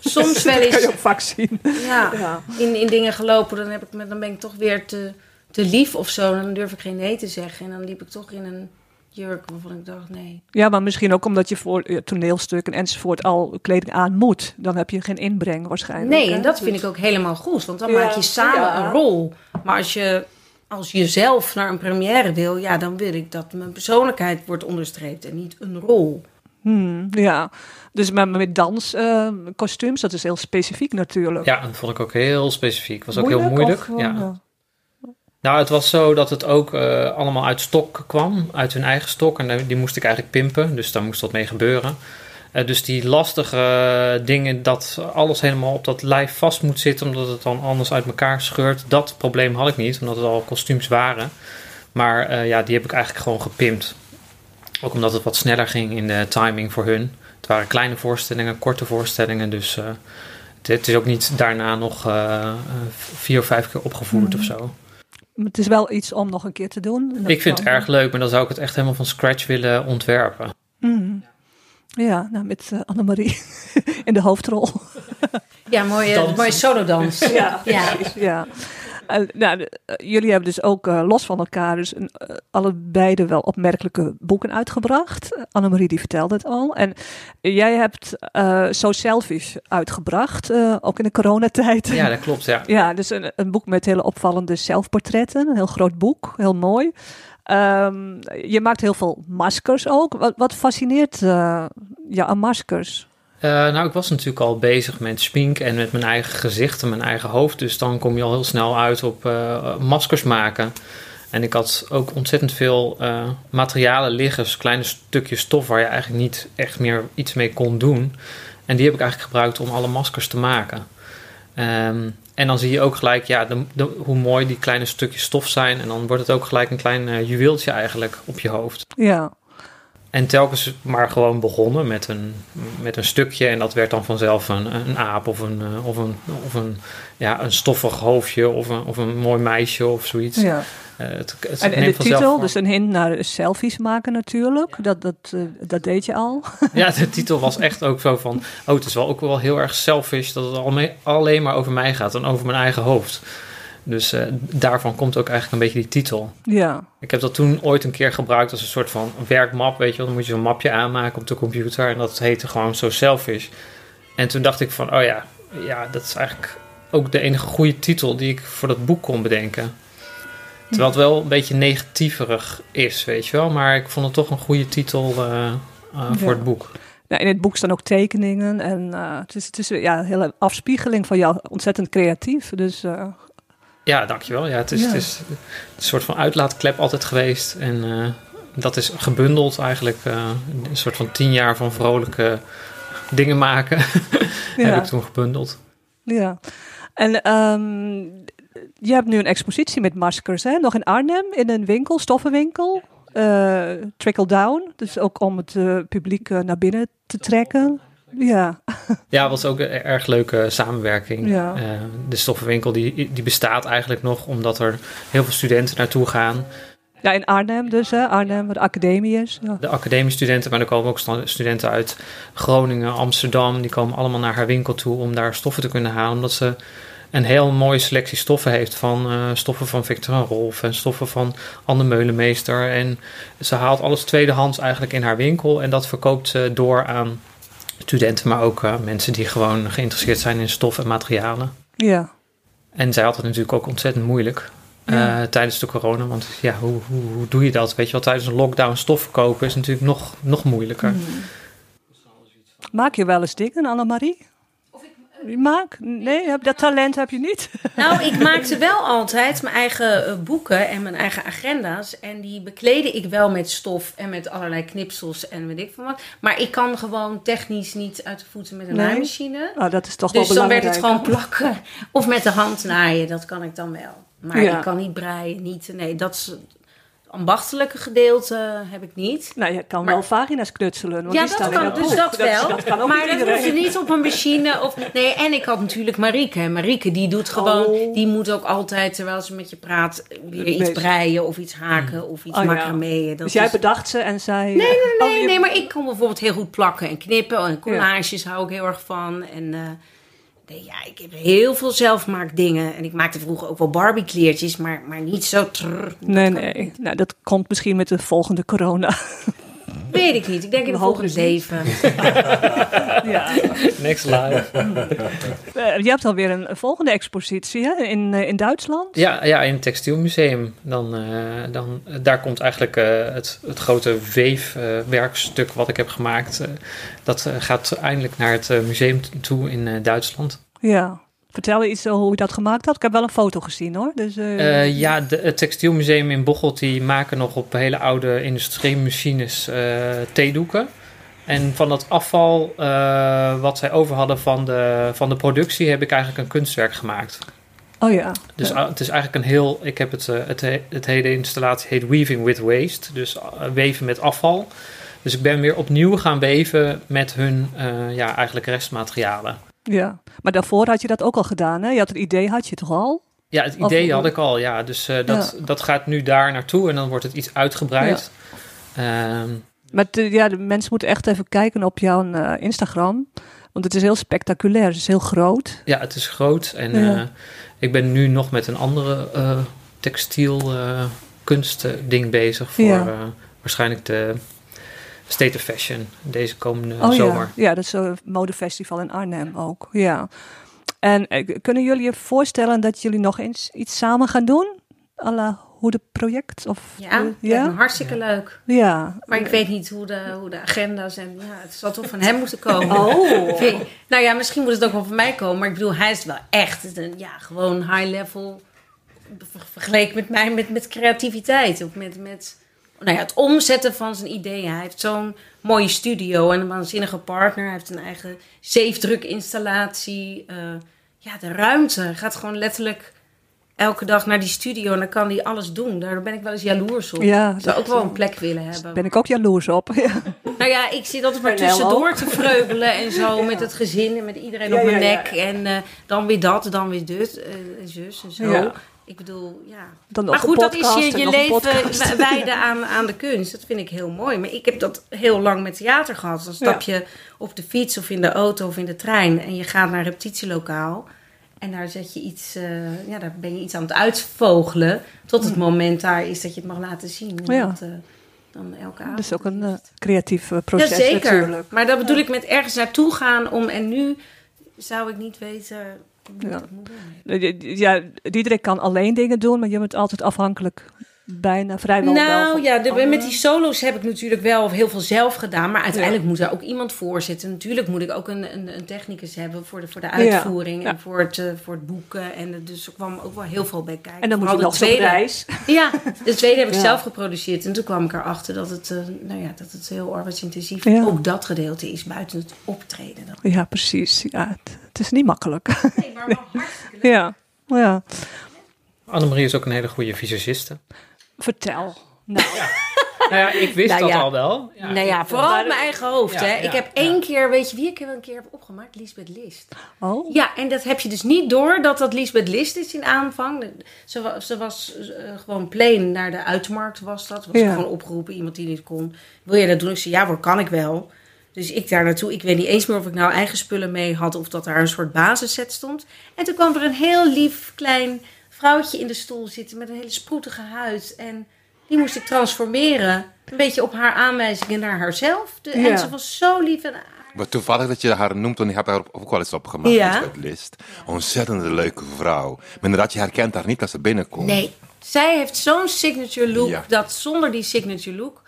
soms [laughs] wel dat kan eens je ook vaak zien. ja, Ja. in, in dingen gelopen. Dan, heb ik, dan ben ik toch weer te, te lief of zo. Dan durf ik geen nee te zeggen. En dan liep ik toch in een jurk waarvan ik dacht nee. Ja, maar misschien ook omdat je voor eh, toneelstukken enzovoort al kleding aan moet. Dan heb je geen inbreng waarschijnlijk. Nee, hè? en dat vind ik ook helemaal goed. Want dan Ja, maak je samen ja. een rol. Maar als je, als je zelf naar een première wil... Ja, dan wil ik dat mijn persoonlijkheid wordt onderstreept. En niet een rol. Hmm, ja, dus maar met dans, eh, kostuums, dat is heel specifiek natuurlijk. Ja, dat vond ik ook heel specifiek. Was ook heel Moeilijk, of, eh, ja. Nou, het was zo dat het ook eh, allemaal uit stok kwam, uit hun eigen stok. En die moest ik eigenlijk pimpen, dus daar moest wat mee gebeuren. Eh, dus die lastige dingen, dat alles helemaal op dat lijf vast moet zitten, omdat het dan anders uit elkaar scheurt. Dat probleem had ik niet, omdat het al kostuums waren. Maar eh, ja, die heb ik eigenlijk gewoon gepimpt. Ook omdat het wat sneller ging in de timing voor hun. Het waren kleine voorstellingen, korte voorstellingen, dus... het- is ook niet daarna nog vier of vijf keer opgevoerd of zo. Het is wel iets om nog een keer te doen. Ik vind het erg leuk, maar dan zou ik het echt helemaal van scratch willen ontwerpen. Mhm. Ja, nou, met eh, Annemarie [laughs] in de hoofdrol. Ja, mooie, mooie solodans. Ja, ja. ja. Nou, eh, jullie hebben dus ook eh, los van elkaar dus een, eh, allebei wel opmerkelijke boeken uitgebracht. Uh, Annemarie die vertelde het al. En jij hebt eh So Selfish uitgebracht, ook in de coronatijd. Ja, dat klopt, ja. [laughs] Ja, dus een, een boek met hele opvallende zelfportretten. Een heel groot boek, heel mooi. Ehm, je maakt heel veel maskers ook. Wat, wat fascineert je aan maskers? Eh, nou, ik was natuurlijk al bezig met smink en met mijn eigen gezicht en mijn eigen hoofd. Dus dan kom je al heel snel uit op eh, maskers maken. En ik had ook ontzettend veel eh, materialen liggen, dus kleine stukjes stof waar je eigenlijk niet echt meer iets mee kon doen. En die heb ik eigenlijk gebruikt om alle maskers te maken. Ehm, en dan zie je ook gelijk ja, de, hoe mooi die kleine stukjes stof zijn. En dan wordt het ook gelijk een klein juweeltje eigenlijk op je hoofd. Ja, En telkens maar gewoon begonnen met een, met een stukje. En dat werd dan vanzelf een, een aap of een, eh, of een, of een, ja, een stoffig hoofdje of een, of een mooi meisje of zoiets. ja. Eh, het, het En, en de titel, dus een hint naar selfies maken natuurlijk. Dat, dat, eh, dat deed je al. [laughs] Ja, de titel was echt ook zo van... Oh, het is wel ook wel heel erg selfish dat het alleen maar over mij gaat en over mijn eigen hoofd. Dus eh, daarvan komt ook eigenlijk een beetje die titel. Ja, Ik heb dat toen ooit een keer gebruikt als een soort van werkmap, weet je wel. Dan moet je zo'n mapje aanmaken op de computer en dat heette gewoon zo selfish. En toen dacht ik van, oh ja, ja, dat is eigenlijk ook de enige goede titel die ik voor dat boek kon bedenken. Terwijl het wel een beetje negatieverig is, weet je wel. Maar ik vond het toch een goede titel eh, eh, voor het boek. Nou, in het boek staan ook tekeningen. En het is, het is ja, een hele afspiegeling van jou. Ontzettend creatief. Dus Ja, dankjewel. Ja, het, is, Ja. het is een soort van uitlaatklep altijd geweest. En eh, dat is gebundeld eigenlijk. eh, een soort van tien jaar van vrolijke dingen maken. [laughs] heb ik toen gebundeld. ja. En ehm, je hebt nu een expositie met maskers, hè? Nog in Arnhem, in een winkel, stoffenwinkel. eh, trickle down. Dus ook om het publiek naar binnen te trekken. Ja, Ja, was ook een erg leuke samenwerking. Ja. Eh, de stoffenwinkel die, die bestaat eigenlijk nog omdat er heel veel studenten naartoe gaan. ja in Arnhem dus, hè? Arnhem, waar de academie is. Ja. De academiestudenten, maar er komen ook studenten uit Groningen, Amsterdam. Die komen allemaal naar haar winkel toe om daar stoffen te kunnen halen. Omdat ze een heel mooie selectie stoffen heeft. Van eh, stoffen van Victor en Rolf en stoffen van Anne Meulemeester. En ze haalt alles tweedehands eigenlijk in haar winkel. En dat verkoopt ze door aan studenten, maar ook eh, mensen die gewoon geïnteresseerd zijn in stof en materialen. ja. En zij had het natuurlijk ook ontzettend moeilijk. eh, Ja. tijdens de corona. Want ja, hoe, hoe, hoe doe je dat? Weet je wel, tijdens een lockdown stof verkopen is natuurlijk nog, nog moeilijker. Maak je wel eens dingen, Annemarie? Maak? Nee, heb, dat talent heb je niet. Nou, ik maakte wel altijd mijn eigen eh, boeken en mijn eigen agenda's. En die beklede ik wel met stof en met allerlei knipsels en weet ik veel wat. Maar ik kan gewoon technisch niet uit de voeten met een Nee? naaimachine. Oh, dat is toch Dus wel dan werd belangrijk. het gewoon plakken. Of met de hand naaien, dat kan ik dan wel. Maar Ja. ik kan niet breien, niet. Nee, dat is ambachtelijke gedeelte heb ik niet. Nou, je kan Maar- wel vagina's knutselen. Want ja, die dat staan in kan, het dus boek. dat wel. Dat kan ook maar dat hoeft je niet op een machine. Of, nee, en ik had natuurlijk Marieke. En Marieke die doet gewoon, Oh. die moet ook altijd, terwijl ze met je praat, weer iets breien of iets haken of iets Oh, ja. Dat Dus jij is- bedacht ze en zei... Nee, nee, oh, nee, je- nee, maar ik kan bijvoorbeeld heel goed plakken en knippen. En collages hou ik heel erg van. En eh, nee, ja, ik heb heel veel zelfmaakdingen. En ik maakte vroeger ook wel Barbie kleertjes, maar, maar niet zo trrr. Nee, nee. Nou, dat komt misschien met de volgende corona. Weet ik niet. Ik denk in de Een volgende zeven. [laughs] ja. Next live. [laughs] Eh, je hebt alweer een, een volgende expositie hè? In, eh, in Duitsland. Ja, ja, in het textielmuseum. Dan, eh, dan, daar komt eigenlijk eh, het, het grote weefwerkstuk wat ik heb gemaakt. eh, dat gaat eindelijk naar het museum toe in eh, Duitsland. Ja. Vertel iets over hoe je dat gemaakt had. Ik heb wel een foto gezien hoor. Dus, eh, Eh, ja, de, het textielmuseum in Bocholt die maken nog op hele oude industriemachines eh theedoeken. En van dat afval wat zij over hadden van de, van de productie heb ik eigenlijk een kunstwerk gemaakt. oh ja. Dus Ja. het is eigenlijk een heel. Ik heb het, het, he- het hele installatie heet Weaving with Waste. Dus weven met afval. Dus ik ben weer opnieuw gaan weven met hun eh, ja, eigenlijk restmaterialen. Ja. Maar daarvoor had je dat ook al gedaan hè? Je had het idee, had je toch al? Ja, het Of- idee had ik al, ja. Dus eh, dat, dat gaat nu daar naartoe en dan wordt het iets uitgebreid. Ehm, Maar de, ja, de mensen moeten echt even kijken op jouw eh, Instagram. Want het is heel spectaculair. Het is heel groot. ja, het is groot. En Ja. eh, ik ben nu nog met een andere textiel kunstding bezig voor Ja. waarschijnlijk de State of Fashion deze komende Oh zomer. ja. Ja, dat is een modefestival in Arnhem ook. Ja. En eh, kunnen jullie je voorstellen dat jullie nog eens iets samen gaan doen? à la Hoede Project? Of, Ja, eh, hartstikke leuk. Ja. Maar ik weet niet hoe de, hoe de agenda's en ja, het zal toch van hem [laughs] moeten komen. Oh. Nou ja, misschien moet het ook wel van mij komen. Maar ik bedoel, hij is wel echt een, ja, gewoon high level ver- vergeleken met mij met, met creativiteit. Of met, met nou ja, het omzetten van zijn ideeën. Hij heeft zo'n mooie studio en een waanzinnige partner. Hij heeft een eigen zeefdrukinstallatie. eh ja, de ruimte. Hij gaat gewoon letterlijk elke dag naar die studio en dan kan hij alles doen. Daar ben ik wel eens jaloers op. Ja, ik zou ook wel een plek willen hebben. Ben ik ook jaloers op. [laughs] Ja. Nou ja, ik zit altijd maar tussendoor te vreubelen en zo [laughs] met het gezin en met iedereen Ja, op mijn nek. En eh, dan weer dat, dan weer dit, eh, en zus en zo. Ja. Ik bedoel, ja. Dan Maar goed, dat is je, je leven wijden aan, aan de kunst. Dat vind ik heel mooi. Maar ik heb dat heel lang met theater gehad. Dan stap je op de fiets of in de auto of in de trein en je gaat naar een repetitielokaal. En daar zet je iets, eh, ja, daar ben je iets aan het uitvogelen. Tot het moment daar is dat je het mag laten zien. En Ja. dat, eh, dan elke avond. Dat is ook een eh, creatief proces Jazeker. natuurlijk. Maar dat bedoel ik met ergens naartoe gaan om. En nu zou ik niet weten. Ja. Ja, Diederik kan alleen dingen doen, maar je bent altijd afhankelijk bijna vrijwel wel Nou ja, de, met die solo's heb ik natuurlijk wel heel veel zelf gedaan. Maar uiteindelijk moet er ook iemand voor zitten. Natuurlijk moet ik ook een, een, een technicus hebben voor de, voor de uitvoering. Ja. En voor het, eh, voor het boeken. En dus er kwam ook wel heel veel bij kijken. En dan moet je nog tweede. reis. [laughs] Ja, de tweede heb ik Ja. zelf geproduceerd. En toen kwam ik erachter dat het, eh, nou ja, dat het heel arbeidsintensief Ja. Ook dat gedeelte is buiten het optreden. Dan. Ja, precies. Ja, het, het is niet makkelijk. Nee, maar wel [laughs] hartstikke leuk. ja. ja. Annemarie is ook een hele goede visagiste. Vertel. Nou, Nou ja, ik wist Nou dat ja. al wel. Ja, nou ja, vooral maar- op mijn eigen hoofd. Ja, hè. ja, ik heb ja. één keer, weet je wie ik wel een keer heb opgemaakt? Lisbeth List. Oh. Ja, en dat heb je dus niet door dat dat Lisbeth List is in aanvang. Ze was, ze was eh, gewoon plain naar de uitmarkt was dat. Was Ja. gewoon opgeroepen, iemand die niet kon. Wil je dat doen? Ik zei, ja hoor, kan ik wel. Dus ik daar naartoe. Ik weet niet eens meer of ik nou eigen spullen mee had of dat daar een soort basisset stond. En toen kwam er een heel lief klein vrouwtje in de stoel zitten met een hele sproetige huid. En die moest ik transformeren. Een beetje op haar aanwijzingen naar haarzelf. De, Ja. En ze was zo lief en Maar toevallig dat je haar noemt, want ik heb haar ook wel eens opgemaakt. Ja. Lisbeth List. Ontzettend leuke vrouw. Maar inderdaad, je herkent haar niet als ze binnenkomt. Nee, zij heeft zo'n signature look Ja. dat zonder die signature look.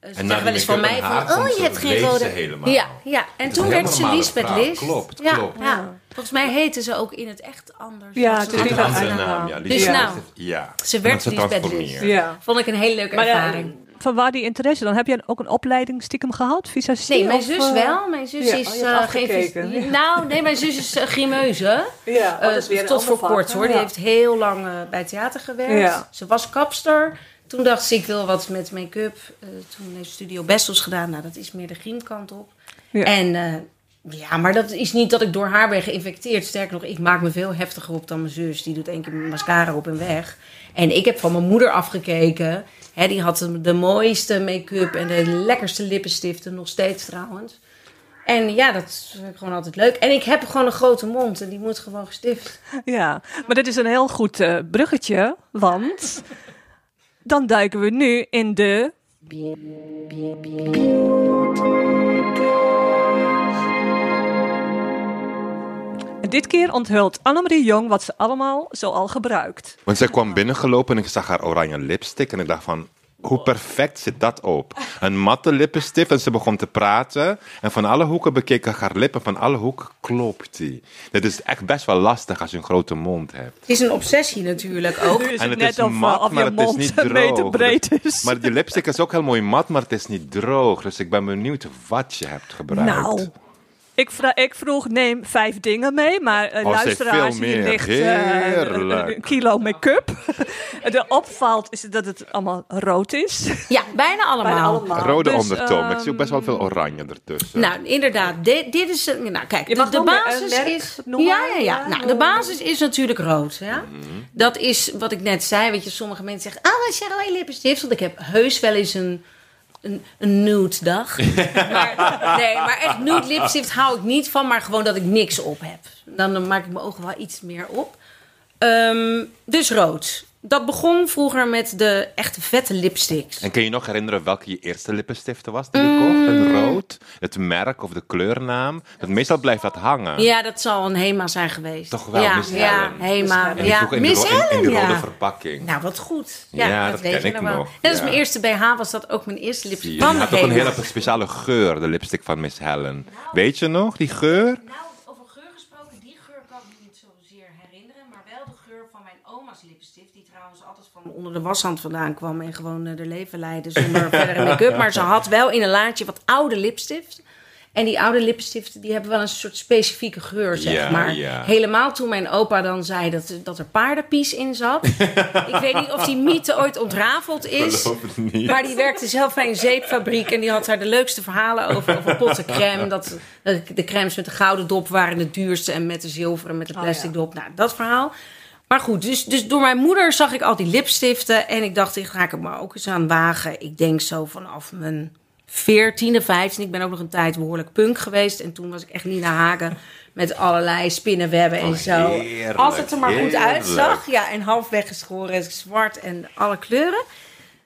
eh, Ze En zeggen wel eens van mij van, haar oh je hebt geen rode. ze helemaal. Ja, ja. En toen werd ze Lisbeth. List. Klopt, ja, klopt. Ja. Volgens mij heette ze ook in het echt anders. Ja, het ze is een andere naam. naam, ja. Dus nou, ja. ze werd Lisbeth. Ja. Vond ik een hele leuke Maar eh, ervaring. van waar die interesse dan? Heb je ook een opleiding stiekem gehad? Visagie? Nee, mijn of, zus eh, wel. Mijn zus ja, is eh, geen... ja. Nou, nee, mijn zus is uh, grimeuze. Ja, oh, dat is tot voor vak, kort hoor. Die heeft heel lang bij theater gewerkt. Ja. Ze was kapster. Toen dacht ze, ik wil wat met make-up. Eh, toen heeft Studio Bestels gedaan. Nou, dat is meer de griemkant op. Ja. En eh, ja, maar dat is niet dat ik door haar ben geïnfecteerd. Sterker nog, ik maak me veel heftiger op dan mijn zus. Die doet één keer mascara op en weg. En ik heb van mijn moeder afgekeken. Hè, die had de, mooiste make-up en de lekkerste lippenstiften. Nog steeds trouwens. En ja, dat vind ik gewoon altijd leuk. En ik heb gewoon een grote mond en die moet gewoon gestift. Ja, maar dit is een heel goed eh, bruggetje, want dan duiken we nu in de... dit keer onthult Annemarie Jong wat ze allemaal zo al gebruikt. Want zij kwam binnengelopen en ik zag haar oranje lipstick. En ik dacht van, hoe perfect zit dat op? Een matte lippenstift en ze begon te praten. En van alle hoeken bekeek ik haar lippen. Van alle hoeken klopt die. Dat is echt best wel lastig als je een grote mond hebt. Het is een obsessie natuurlijk ook. Nu is En het het net is of, mat, of maar je het is mond niet [laughs] een meter droog. breed is. Maar die lipstick is ook heel mooi mat, maar het is niet droog. Dus ik ben benieuwd wat je hebt gebruikt. Nou, ik, vra- ik vroeg neem vijf dingen mee, maar uh, Oh, luisteraars, veel hier ligt eh, een kilo make-up. [laughs] De opvalt is dat het allemaal rood is. Ja, bijna allemaal. Bijna allemaal. Rode Dus, ondertoon. ik zie ook ehm, best wel veel oranje ertussen. Nou, inderdaad. Dit, dit is... Nou, kijk, Je de, de meer basis een merk is... noemen. Ja, ja, ja. Ja. Nou, de basis is natuurlijk rood. Ja? Mhm. Dat is wat ik net zei. Weet je, sommige mensen zeggen... Ah, wat is je rode lippenstift? Want ik heb heus wel eens een... Een, een nude dag. [laughs] maar, nee, maar echt nude lipstift hou ik niet van. Maar gewoon dat ik niks op heb. Dan, dan maak ik mijn ogen wel iets meer op. Ehm, dus rood. Dat begon vroeger met de echte vette lipsticks. En kun je nog herinneren welke je eerste lippenstiften was die je kocht? Een rood, het merk of de kleurnaam? Want meestal blijft dat hangen. Ja, dat zal een Hema zijn geweest. Toch wel, ja, Miss Ja, Helen. Hema. En Ja, in, Miss in, in Helen, die rode ja. verpakking. Nou, wat goed. Ja, Ja, dat, dat weet ken je ik nog wel. Net als Ja. mijn eerste BH was dat ook mijn eerste lipstick van had ook een hele speciale geur, de lipstick van Miss Helen. Weet je nog, die geur? Nou, over geur gesproken, die geur kan ik me niet zozeer herinneren. Maar wel de geur van mijn oma's lipstift. Die trouwens altijd van onder de washand vandaan kwam. En gewoon eh, de leven leidde zonder [laughs] verdere make-up. Maar ze had wel in een laadje wat oude lipstift. En die oude lipstiften die hebben wel een soort specifieke geur, zeg Ja, maar. ja. Helemaal toen mijn opa dan zei dat, dat er paardenpies in zat. [laughs] ik weet niet of die mythe ooit ontrafeld is. Geloof het niet. Maar die werkte zelf bij een zeepfabriek en die had daar de leukste verhalen over. Over potten crème. Dat eh, de crèmes met de gouden dop waren de duurste en met de zilveren met de plastic dop. Nou, dat verhaal. Maar goed, dus, dus door mijn moeder zag ik al die lipstiften. En ik dacht, ik ga ik er maar ook eens aan wagen. Ik denk zo vanaf mijn 14e, 15e. Ik ben ook nog een tijd behoorlijk punk geweest. En toen was ik echt Nina Hagen met allerlei spinnenwebben en Oh, zo. heerlijk, Als het er maar goed uitzag. Ja, en half weggeschoren, zwart en alle kleuren.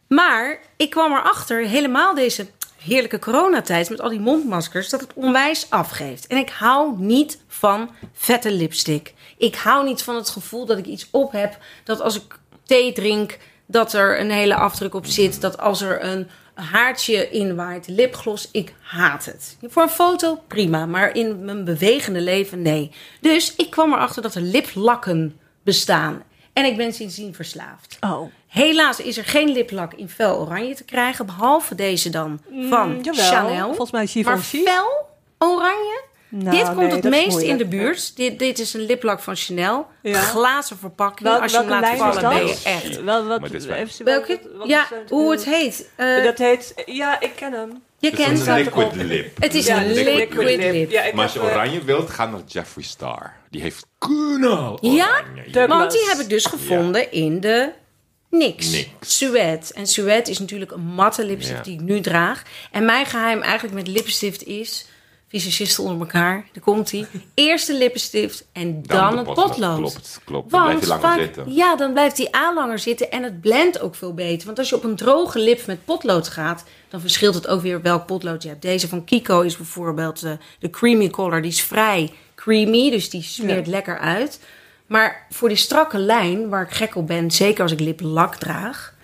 Maar ik kwam erachter, helemaal deze heerlijke coronatijd met al die mondmaskers, dat het onwijs afgeeft. En ik hou niet van vette lipstick. Ik hou niet van het gevoel dat ik iets op heb, dat als ik thee drink, dat er een hele afdruk op zit. Dat als er een haartje inwaait, lipgloss, ik haat het. Voor een foto, prima, maar in mijn bewegende leven, nee. Dus ik kwam erachter dat er liplakken bestaan. En ik ben sindsdien verslaafd. Oh, Helaas is er geen liplak in fel oranje te krijgen, behalve deze dan van Mm, jawel. Chanel. Volgens mij Givenchy. Maar fel oranje, Nou, dit komt nee, het meest in de buurt. Dit, dit is een liplak van Chanel. Ja. Glazen verpakking. Wel- Als je hem welke laat vallen, ben je echt... Wel, wat, Maar dit is wel- even- Welke? wat- wat Ja, is hoe het heet. Eh, Dat heet, ja, ik ken hem. je Het is kent een het. liquid lip. Het is Ja, een liquid liquid lip. lip. Ja, ik Maar als je eh, oranje wilt, ga naar Jeffree Star. Die heeft knal Ja? Want die heb ik dus gevonden in de NYX. NYX. Suet. En Suet is natuurlijk een matte lipstift Ja. die ik nu draag. En mijn geheim eigenlijk met lipstift is... Visagisten onder elkaar, daar komt hij. Eerst de lippenstift en dan, het potlood. Klopt, klopt. Dan blijf je langer zitten. Ja, dan blijft die A langer zitten en het blendt ook veel beter. Want als je op een droge lip met potlood gaat, dan verschilt het ook weer welk potlood je hebt. Deze van Kiko is bijvoorbeeld eh, de creamy color. Die is vrij creamy, dus die smeert lekker uit. Maar voor die strakke lijn, waar ik gek op ben, zeker als ik liplak draag...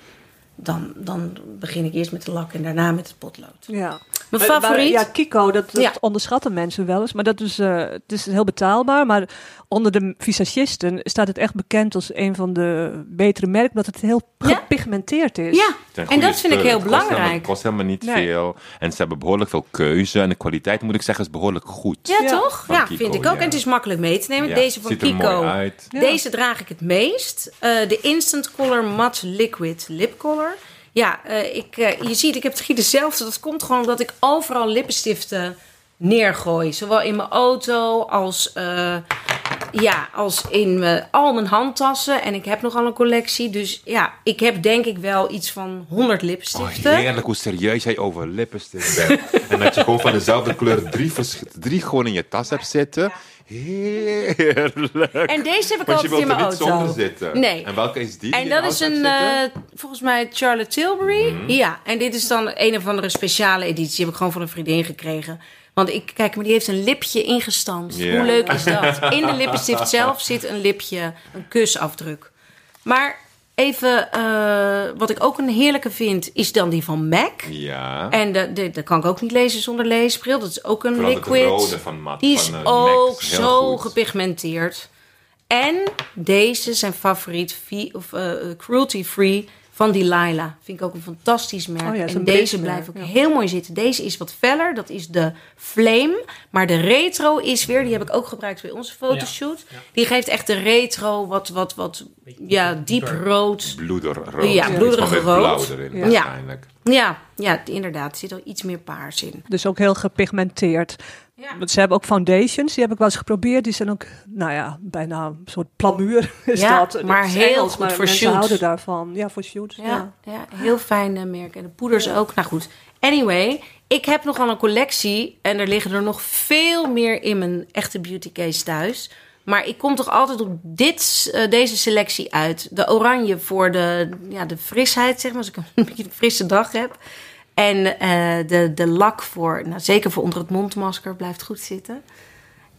Dan, dan begin ik eerst met de lak en daarna met het potlood. Ja. Mijn favoriet? ja, Kiko, dat, dat Ja. onderschatten mensen wel eens. Maar dat is, eh, het is heel betaalbaar. Maar onder de visagisten staat het echt bekend als een van de betere merken. Omdat het heel Ja. gepigmenteerd is. Ja, en dat vind ik heel Het kost helemaal- belangrijk. Het kost helemaal niet Nee. veel. En ze hebben behoorlijk veel keuze. En de kwaliteit, moet ik zeggen, is behoorlijk goed. Ja, Ja. toch? Van Ja, Kiko, vind ik ook. ja. En het is makkelijk mee te nemen. Ja, Deze van ziet er Kiko. mooi uit. Ja. Deze draag ik het meest. Eh, de Instant Color Matte Liquid Lip Color. Ja, eh, ik, eh, je ziet, ik heb het dezelfde. Dat komt gewoon omdat ik overal lippenstiften neergooi. Zowel in mijn auto als, eh, ja, als in mijn, al mijn handtassen. En ik heb nogal een collectie. Dus ja, ik heb denk ik wel iets van 100 Oh, lipstiften. heerlijk hoe serieus jij over lippenstift bent. [laughs] en dat je gewoon van dezelfde kleur drie, drie gewoon in je tas hebt zitten. Heerlijk. en deze heb ik altijd in mijn auto. zonder zitten. Nee. En welke is die? En dat is een, eh, volgens mij Charlotte Tilbury. Mhm. Ja, en dit is dan een of andere speciale editie. Die heb ik gewoon van een vriendin gekregen. Want ik, kijk, maar die heeft een lipje ingestanst. Ja. Hoe leuk is dat? In de lippenstift zelf zit een lipje, een kusafdruk. Maar even, eh, wat ik ook een heerlijke vind, is dan die van MAC. Ja. En de, de, dat kan ik ook niet lezen zonder leesbril. Dat is ook een Vooral liquid. rode van Matt, Die is van, eh, ook is heel zo goed. gepigmenteerd. En deze zijn favoriet, of eh, cruelty free van Delilah. Vind ik ook een fantastisch merk. Oh ja, en deze blijft ook ja. heel mooi zitten. Deze is wat feller, dat is de Flame. Maar de retro is weer, die heb ik ook gebruikt bij onze fotoshoot. Die geeft echt de retro wat, wat, wat ja, diep rood. Bloederrood. Ja, blauw rood. erin, Ja. Ja, ja, inderdaad, er zit al iets meer paars in. Dus ook heel gepigmenteerd. Ja. Want ze hebben ook foundations, die heb ik wel eens geprobeerd. Die zijn ook, nou ja, bijna een soort plamuur [laughs] is Ja, dat. Dat maar is heel Engels, goed maar voor shoots. houden daarvan. Ja, voor shoots. Ja. Ja, ja. heel fijn eh, merk. En de poeders ook. Nou goed. Anyway, ik heb nogal een collectie. En er liggen er nog veel meer in mijn echte beauty case thuis. Maar ik kom toch altijd op dit, eh, deze selectie uit. De oranje voor de, ja, de frisheid, zeg maar. Als ik een [laughs] beetje een frisse dag heb. En eh, de, de lak voor, nou, zeker voor onder het mondmasker, blijft goed zitten.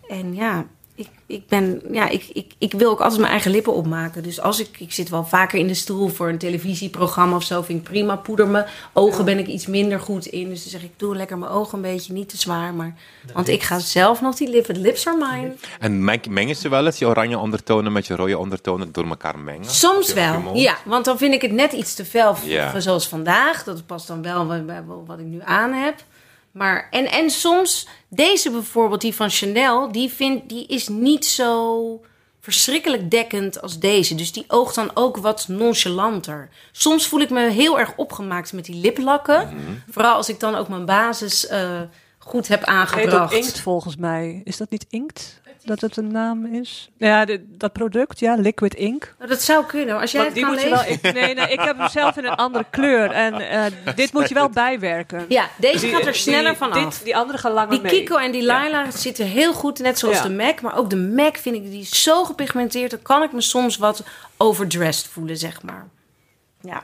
En ja, ik, ik, ben, ja ik, ik, ik wil ook altijd mijn eigen lippen opmaken. Dus als ik, ik zit wel vaker in de stoel voor een televisieprogramma of zo, vind ik prima. Poeder mijn ogen ben ik iets minder goed in. Dus dan zeg ik, doe lekker mijn ogen een beetje, niet te zwaar. Maar, want ik ga zelf nog die lippen, de lips are mine. En meng- mengen ze wel eens je oranje ondertonen met je rode ondertonen door elkaar mengen? Soms wel, ja. Want dan vind ik het net iets te fel, zoals vandaag. Dat past dan wel bij wat ik nu aan heb. Maar, en, en soms, deze bijvoorbeeld, die van Chanel, die, vind, die is niet zo verschrikkelijk dekkend als deze. Dus die oogt dan ook wat nonchalanter. Soms voel ik me heel erg opgemaakt met die liplakken. Mhm. Vooral als ik dan ook mijn basis eh, goed heb Het heet ook aangebracht. inkt volgens mij. Is dat niet inkt? Dat het een naam is? Ja, dit- dat product, ja, liquid ink. Nou, dat zou kunnen. Als jij Want het die kan moet je wel. Ik, nee, nee, ik heb hem zelf in een andere kleur. En eh, dit moet je wel [laughs] bijwerken. Ja, deze Die- gaat er sneller die- vanaf. dit- Die andere gaan langer Die mee. Kiko en die Laila zitten heel goed, net zoals Ja. de MAC. Maar ook de MAC vind ik, die is zo gepigmenteerd... dan kan ik me soms wat overdressed voelen, zeg maar. Ja.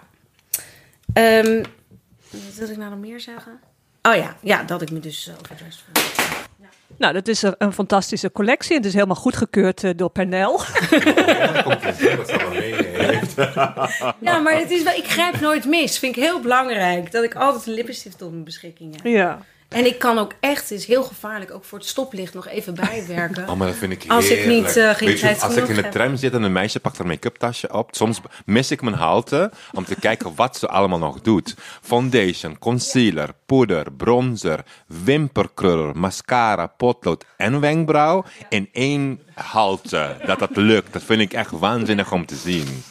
Ehm, wat wil ik nou nog meer zeggen? Oh ja, ja dat ik me dus overdressed voel. Nou, dat is een, fantastische collectie. Het is helemaal goedgekeurd eh, door Pernel. [laughs] [laughs] Ja, maar het is wel, ik grijp nooit mis. Vind ik heel belangrijk. Dat ik altijd een lippenstift op mijn beschikking heb. ja. En ik kan ook echt, het is heel gevaarlijk, ook voor het stoplicht nog even bijwerken. [laughs] Oh, maar dat vind ik Als ik heerlijk. niet, eh, geen Weet je, tijd Als ik in de tram zit en een meisje pakt haar make-up tasje op, soms mis ik mijn halte om te kijken [laughs] wat ze allemaal nog doet. Foundation, concealer, poeder, bronzer, wimperkruller, mascara, potlood en wenkbrauw in één halte. Dat dat lukt, dat vind ik echt waanzinnig om te zien.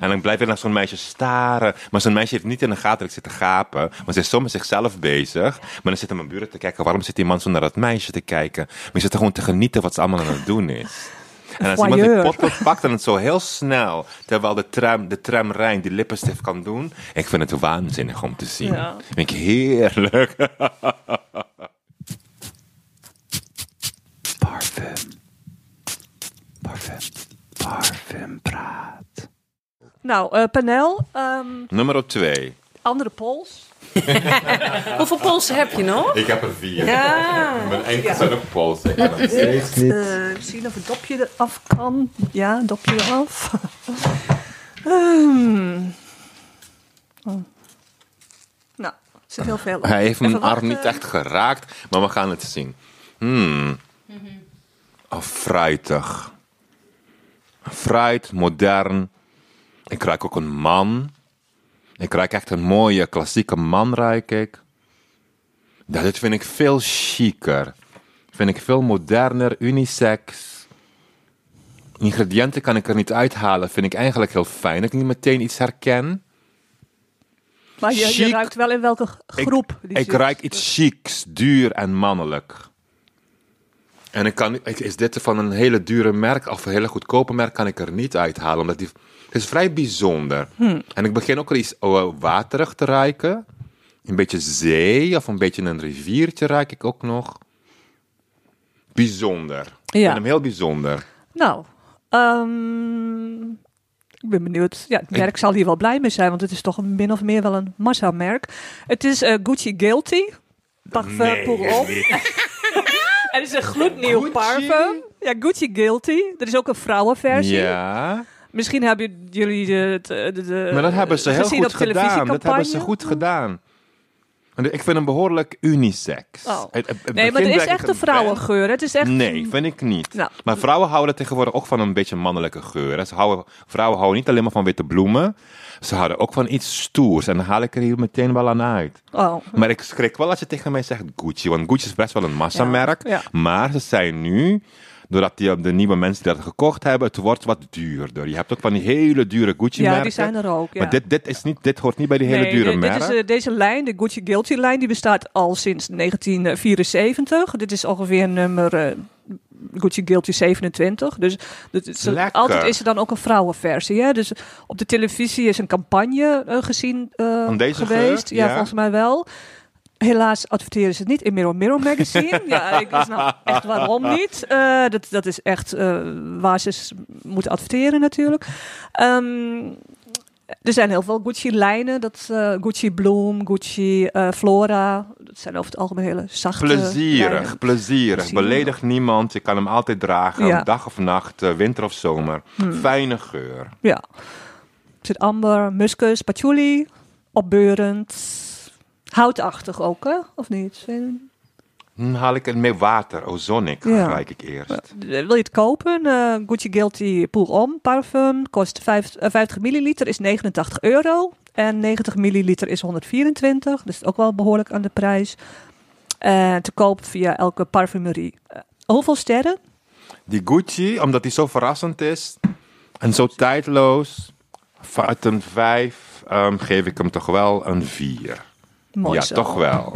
En dan blijf ik naar zo'n meisje staren. Maar zo'n meisje heeft niet in de gaten dat ik zit te gapen. Maar ze is zo met zichzelf bezig. Maar dan zitten mijn buren te kijken. Waarom zit die man zo naar dat meisje te kijken? Maar je zit er gewoon te genieten wat ze allemaal aan het doen is. [laughs] En als iemand die potlood pakt en het zo heel snel, terwijl de tram, de tramrein die lippenstift kan doen. Ik vind het waanzinnig om te zien. Ja. Vind ik heerlijk. [laughs] Nou, eh panel, ehm, Nummer twee. andere pols. [laughs] Hoeveel polsen heb je nog? Ik heb er vier. Ja. Mijn enkels zijn ook pols. Ik ben nog steeds niet. Eh, zien of het dopje eraf kan. Ja, dopje eraf. [laughs] Hmm. Oh. Nou, er zit heel veel op. Hij heeft mijn arm wachten. niet echt geraakt, maar we gaan het zien. Hmm. Oh, fruitig. Fruit, modern. Ik ruik ook een man. Ik ruik echt een mooie klassieke man, ruik ik. Ja, dit vind ik veel chiquer. Vind ik veel moderner, unisex. Ingrediënten kan ik er niet uithalen. Vind ik eigenlijk heel fijn dat ik niet meteen iets herken. Maar je, ruikt wel in welke groep die Ik zit. ruik iets chics, duur en mannelijk. En ik kan, ik, is dit van een hele dure merk of een hele goedkope merk, kan ik er niet uithalen. Omdat die, het is vrij bijzonder. Hmm. En ik begin ook al iets waterig te ruiken. Een beetje zee of een beetje een riviertje ruik ik ook nog. Bijzonder. Ik Ja. vind hem heel bijzonder. Nou, ehm, ik ben benieuwd. Ja, het merk zal hier wel blij mee zijn, want het is toch een min of meer wel een massamerk. Het is eh, Gucci Guilty. Parfum pour homme. Het [laughs] [laughs] is een gloednieuw Gucci? parfum. Ja, Gucci Guilty. Er is ook een vrouwenversie. Ja, Misschien hebben jullie de, de, maar dat hebben ze heel goed gedaan. Dat hebben ze goed gedaan. Ik vind hem behoorlijk unisex. Oh. Het- het- het Nee, maar het is echt een vrouwengeur. Het is echt... Nee, vind ik niet. Nou. Maar vrouwen houden tegenwoordig ook van een beetje mannelijke geur. Ze houden, vrouwen houden niet alleen maar van witte bloemen. Ze houden ook van iets stoers. En dan haal ik er hier meteen wel aan uit. Oh, Maar ik schrik wel als je tegen mij zegt Gucci. Want Gucci is best wel een massamerk. Ja, ja. Maar ze zijn nu, doordat die, de nieuwe mensen die dat gekocht hebben, het wordt wat duurder. Je hebt ook van die hele dure Gucci-merken. ja, die zijn er ook. Ja. Maar dit, dit, is niet, dit hoort niet bij die hele Nee, dure dit- dit merken. is, eh, deze lijn, de Gucci Guilty lijn, die bestaat al sinds 1974. Dit is ongeveer nummer eh, Gucci Guilty 27. Dus dat is, Lekker. altijd is er dan ook een vrouwenversie. Hè? Dus op de televisie is een campagne eh, gezien deze geweest. geur? Ja, Ja. volgens mij wel. Helaas adverteren ze het niet in Mirror Mirror Magazine. ja, ik snap echt waarom [laughs] niet. Eh, dat, dat is echt eh, waar ze moeten adverteren natuurlijk. Ehm, er zijn heel veel Gucci-lijnen. Dat eh, Gucci Bloom, Gucci Flora. Dat zijn over het algemeen hele zachte Plezierig, lijnen. plezierig. Plezierig. Beledig niemand. Je kan hem altijd dragen, Ja. dag of nacht, winter of zomer. Fijne geur. Ja. Er zit amber, muskus, patchouli, opbeurend. Houtachtig ook, hè? Of niet? Sven? Hm, haal ik het met water, ozonic, Ja. ik eerst. Eh, Wil je het kopen? Eh, Gucci Guilty Pour Homme parfum kost vijf- eh, 50 milliliter is 89 euro. En 90 milliliter is 124. Dus ook wel behoorlijk aan de prijs. En te koop via elke parfumerie. Eh, hoeveel sterren? Die Gucci, omdat die zo verrassend is en zo tijdloos, uit een vijf ehm, geef ik hem toch wel een vier. Mooi ja, zo. toch wel.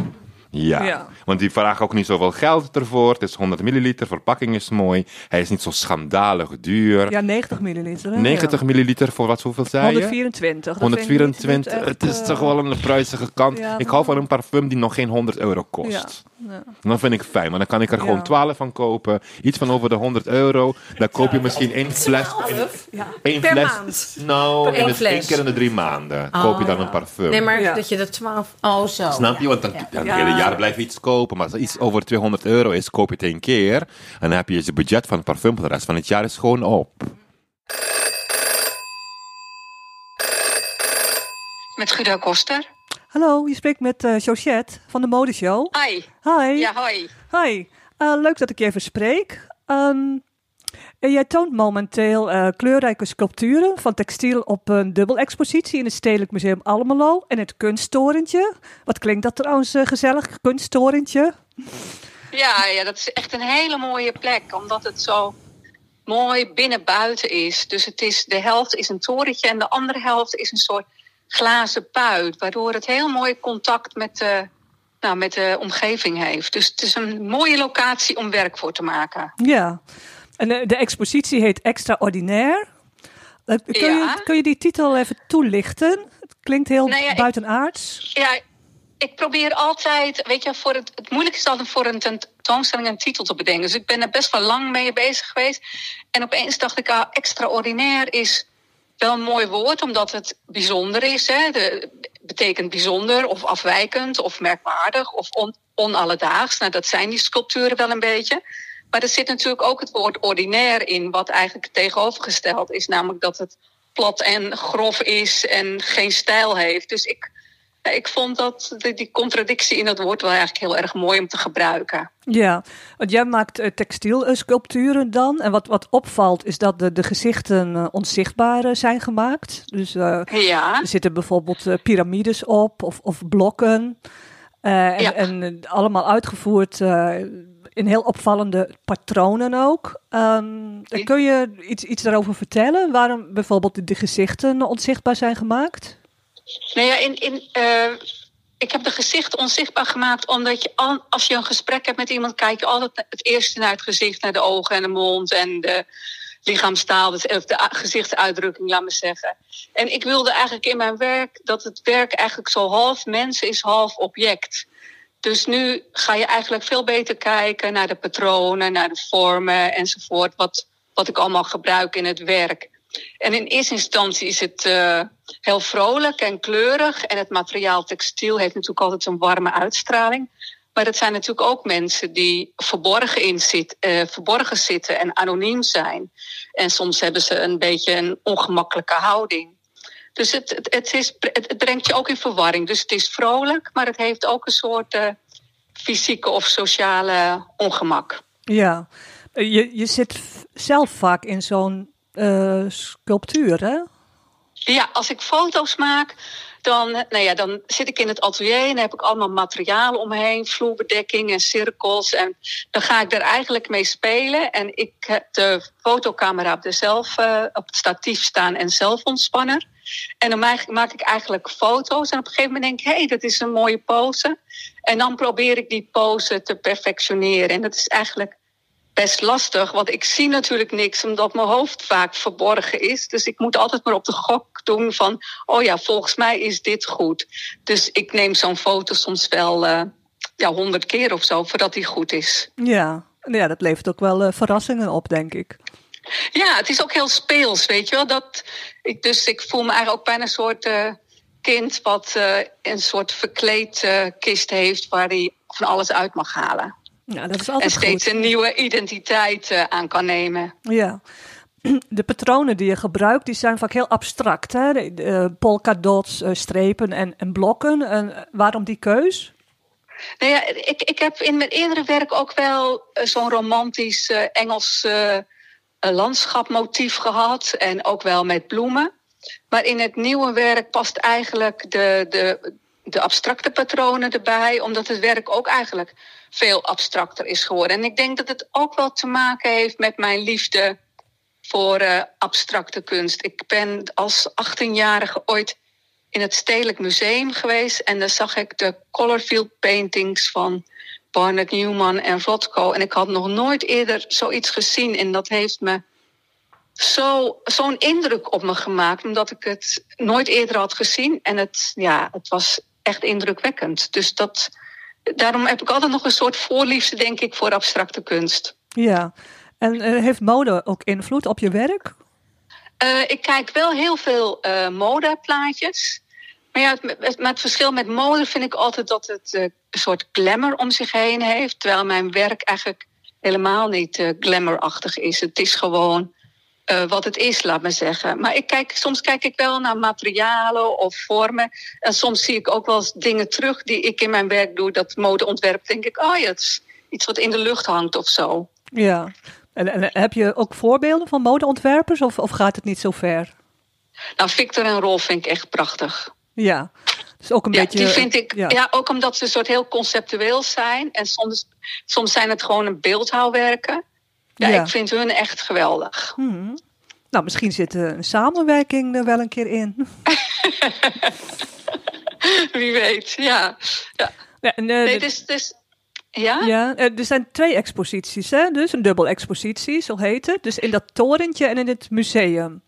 Ja. Ja. Want die vragen ook niet zoveel geld ervoor. Het is 100 milliliter, verpakking is mooi. Hij is niet zo schandalig duur. Ja, 90 milliliter. hè? 90 Ja. milliliter voor wat, hoeveel zei je? 124. Dat vind ik niet- 124, niet het echt, is toch wel de prijzige kant. ja, ik hou van een parfum die nog geen 100 euro kost. Ja, ja. Dan vind ik fijn, maar dan kan ik er Ja. gewoon 12 van kopen. Iets van over de 100 euro. Dan koop je misschien één fles. Ja. Één Per fles. maand. Nou, één keer in de drie maanden koop je dan een parfum. Nee, maar Ja. dat je er 12. Oh, zo. Snap je? Want dan, Ja. dan het hele jaar blijf je iets kopen. Maar als er iets over 200 euro is, koop je het één keer. En dan heb je je budget van het parfum voor de rest van het jaar is gewoon op. Met Guido Koster. Hallo, je spreekt met uh, Josette van de Modeshow. Hi. Hi. Ja, hoi. Hi. Uh, leuk dat ik je even spreek. Um, jij toont momenteel uh, kleurrijke sculpturen van textiel op een dubbelexpositie in het Stedelijk Museum Almelo en het Kunsttorentje. Wat klinkt dat trouwens gezellig, Kunsttorentje? Ja, ja, dat is echt een hele mooie plek, omdat het zo mooi binnen-buiten is. Dus het is, de helft is een torentje en de andere helft is een soort glazen puit, waardoor het heel mooi contact met de, nou, met de omgeving heeft. Dus het is een mooie locatie om werk voor te maken. Ja, en de, de expositie heet Extraordinair. Uh, kun, Ja. je, kun je die titel even toelichten? Het klinkt heel Nou ja, ik- buitenaards. Ja, ik probeer altijd, weet je, voor het, het moeilijkste is altijd voor een tentoonstelling een titel te bedenken. Dus ik ben er best wel lang mee bezig geweest. En opeens dacht ik, ah, extraordinair is wel een mooi woord, omdat het bijzonder is. Hè? De, betekent bijzonder of afwijkend of merkwaardig of on, onalledaags. Nou, dat zijn die sculpturen wel een beetje. Maar er zit natuurlijk ook het woord ordinair in, wat eigenlijk tegenovergesteld is. Namelijk dat het plat en grof is en geen stijl heeft. Dus ik, ik vond dat die, contradictie in dat woord wel eigenlijk heel erg mooi om te gebruiken. Ja, want jij maakt uh, textielsculpturen dan. En wat, wat opvalt is dat de, de gezichten uh, onzichtbaar uh, zijn gemaakt. Dus uh, Ja, er zitten bijvoorbeeld piramides op of, of blokken. Uh, en, Ja. en allemaal uitgevoerd uh, in heel opvallende patronen ook. Um, Ja. Kun je iets, iets daarover vertellen? Waarom bijvoorbeeld de, gezichten onzichtbaar zijn gemaakt? nou ja, in, in, eh, ik heb de gezichten onzichtbaar gemaakt omdat je al, als je een gesprek hebt met iemand, kijk je altijd het eerste naar het gezicht, naar de ogen en de mond en de lichaamstaal, of de gezichtsuitdrukking, laat me zeggen. En ik wilde eigenlijk in mijn werk dat het werk eigenlijk zo half mens is, half object. Dus nu ga je eigenlijk veel beter kijken naar de patronen, naar de vormen enzovoort, wat, wat ik allemaal gebruik in het werk. En in eerste instantie is het eh, heel vrolijk en kleurig. En het materiaal textiel heeft natuurlijk altijd een warme uitstraling. Maar het zijn natuurlijk ook mensen die verborgen, in zit, eh, verborgen zitten en anoniem zijn. En soms hebben ze een beetje een ongemakkelijke houding. Dus het, het, het, is, het, brengt je ook in verwarring. Dus het is vrolijk, maar het heeft ook een soort eh, fysieke of sociale ongemak. Ja, je, je zit zelf vaak in zo'n uh, sculptuur, hè? Ja, als ik foto's maak, dan, nou ja, dan zit ik in het atelier en dan heb ik allemaal materialen omheen, vloerbedekking en cirkels. En dan ga ik daar eigenlijk mee spelen. En ik heb de fotocamera op, de zelf, op het statief staan en zelfontspanner. En dan maak, ik eigenlijk foto's. En op een gegeven moment denk ik, hé, hey, dat is een mooie pose. En dan probeer ik die pose te perfectioneren. En dat is eigenlijk best lastig, want ik zie natuurlijk niks omdat mijn hoofd vaak verborgen is. Dus ik moet altijd maar op de gok doen van, oh ja, volgens mij is dit goed. Dus ik neem zo'n foto soms wel uh, ja, honderd keer of zo voordat die goed is. Ja, ja dat levert ook wel uh, verrassingen op, denk ik. Ja, het is ook heel speels, weet je wel. Dat ik, dus ik voel me eigenlijk ook bijna een soort uh, kind wat een soort verkleed kist heeft waar hij van alles uit mag halen. Ja, dat is altijd en steeds goed. een nieuwe identiteit aan kan nemen. Ja. [clears throat] De patronen die je gebruikt, die zijn vaak heel abstract. Hè? Polka dots, strepen en, en blokken. En waarom die keus? Nou ja, ik, ik heb in mijn eerdere werk ook wel zo'n romantisch Engels landschapmotief gehad. En ook wel met bloemen. Maar in het nieuwe werk past eigenlijk de, de, de abstracte patronen erbij. Omdat het werk ook eigenlijk veel abstracter is geworden. En ik denk dat het ook wel te maken heeft met mijn liefde voor uh, abstracte kunst. Ik ben als 18-jarige ooit in het Stedelijk Museum geweest en daar zag ik de colorfield paintings van Barnett Newman en Rothko. En ik had nog nooit eerder zoiets gezien en dat heeft me zo, zo'n indruk op me gemaakt, omdat ik het nooit eerder had gezien. En het, ja, het was echt indrukwekkend. Dus dat, daarom heb ik altijd nog een soort voorliefde, denk ik, voor abstracte kunst. Ja, en uh, heeft mode ook invloed op je werk? Uh, ik kijk wel heel veel uh, modeplaatjes. Maar ja, het, het, maar het verschil met mode vind ik altijd dat het uh, een soort glamour om zich heen heeft. Terwijl mijn werk eigenlijk helemaal niet glamourachtig is. Het is gewoon eh, wat het is, laat maar zeggen. Maar ik kijk, soms kijk ik wel naar materialen of vormen. En soms zie ik ook wel eens dingen terug die ik in mijn werk doe. Dat modeontwerp, denk ik, oh ja, het is iets wat in de lucht hangt of zo. Ja. En, en heb je ook voorbeelden van modeontwerpers of, of gaat het niet zo ver? Nou, Victor en Rolf vind ik echt prachtig. Ja, dus ook een Ja, beetje... die vind ik, ja. ja. ook omdat ze een soort heel conceptueel zijn. En soms, soms zijn het gewoon een beeldhouwwerken. Ja, Ja. ik vind hun echt geweldig. Hmm. Nou, misschien zit eh, een samenwerking er wel een keer in. [laughs] Wie weet, ja. ja. Ja, en, eh, Nee, dus, dus, ja? ja, eh, er zijn twee exposities, hè? dus een dubbel expositie, zo heet het. Dus in dat torentje en in het museum.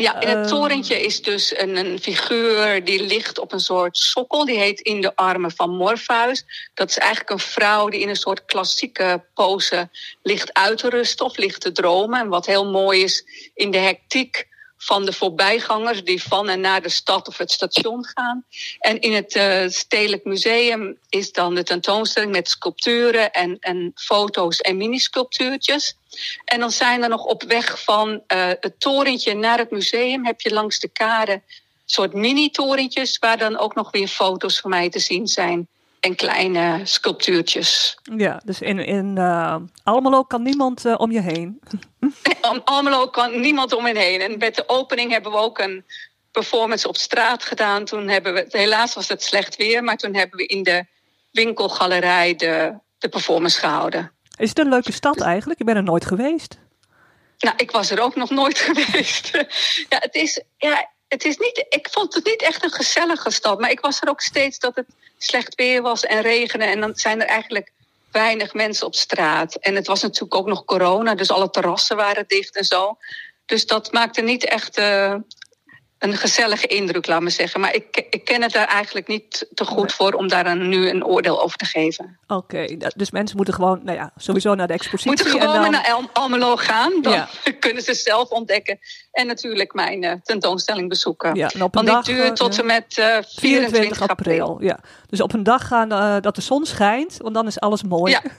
Ja, in het Ehm. torentje is dus een, een figuur die ligt op een soort sokkel. Die heet In de armen van Morpheus. Dat is eigenlijk een vrouw die in een soort klassieke pose ligt uit te rusten of ligt te dromen. En wat heel mooi is in de hectiek van de voorbijgangers die van en naar de stad of het station gaan. En in het eh, Stedelijk Museum is dan de tentoonstelling met sculpturen en, en foto's en mini-sculptuurtjes. En dan zijn er nog op weg van eh, het torentje naar het museum... heb je langs de kade soort mini-torentjes... waar dan ook nog weer foto's van mij te zien zijn. En kleine sculptuurtjes. Ja, dus in, in eh, Almelo kan niemand eh, om je heen. [laughs] Om Almelo kan niemand om hen heen. En met de opening hebben we ook een performance op straat gedaan. Toen hebben we, helaas was het slecht weer... maar toen hebben we in de winkelgalerij de, de performance gehouden. Is het een leuke stad eigenlijk? Ik ben er nooit geweest. Nou, ik was er ook nog nooit [laughs] geweest. ja, het is, ja, het is niet, ik vond het niet echt een gezellige stad. Maar ik was er ook steeds dat het slecht weer was en regende. En dan zijn er eigenlijk weinig mensen op straat. En het was natuurlijk ook nog corona, dus alle terrassen waren dicht en zo. Dus dat maakte niet echt eh, een gezellige indruk, laat me zeggen. Maar ik, ik ken het daar eigenlijk niet te goed voor om daar een, nu een oordeel over te geven. Oké, da- dus mensen moeten gewoon, nou ja, sowieso naar de expositie. Moeten en gewoon dan- naar El- Almelo gaan. Dan Ja. [laughs] kunnen ze zelf ontdekken. En natuurlijk mijn eh, tentoonstelling bezoeken. Ja, en op een Want die duurt eh, tot en met eh 24, april. Ja, dus op een dag gaan eh, dat de zon schijnt, want dan is alles mooi. Ja. [laughs]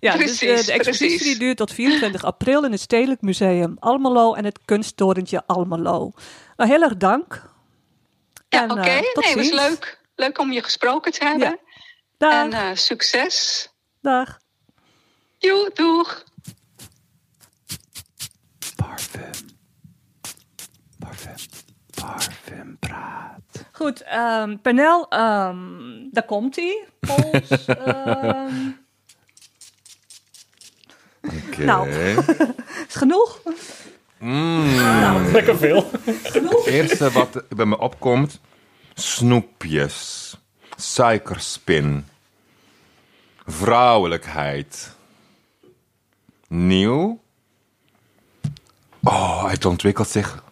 Ja, dus Precies, eh, de expositie precies. die duurt tot 24 april in het Stedelijk Museum Almelo en het kunsttorentje Almelo. Nou, heel erg dank. Ja, oké. eh, nee, het was leuk. Leuk om je gesproken te hebben. Ja. Dag, En eh, succes. dag. Joe, doeg. Parfum. Parfum. Parfum praat. Goed, ehm Pernel, ehm, daar komt hij. Pols, [laughs] ehm, Oké. Nou. [laughs] is genoeg? Mm. Lekker veel. Het eerste wat bij me opkomt, snoepjes, suikerspin, vrouwelijkheid, nieuw. Oh, het ontwikkelt zich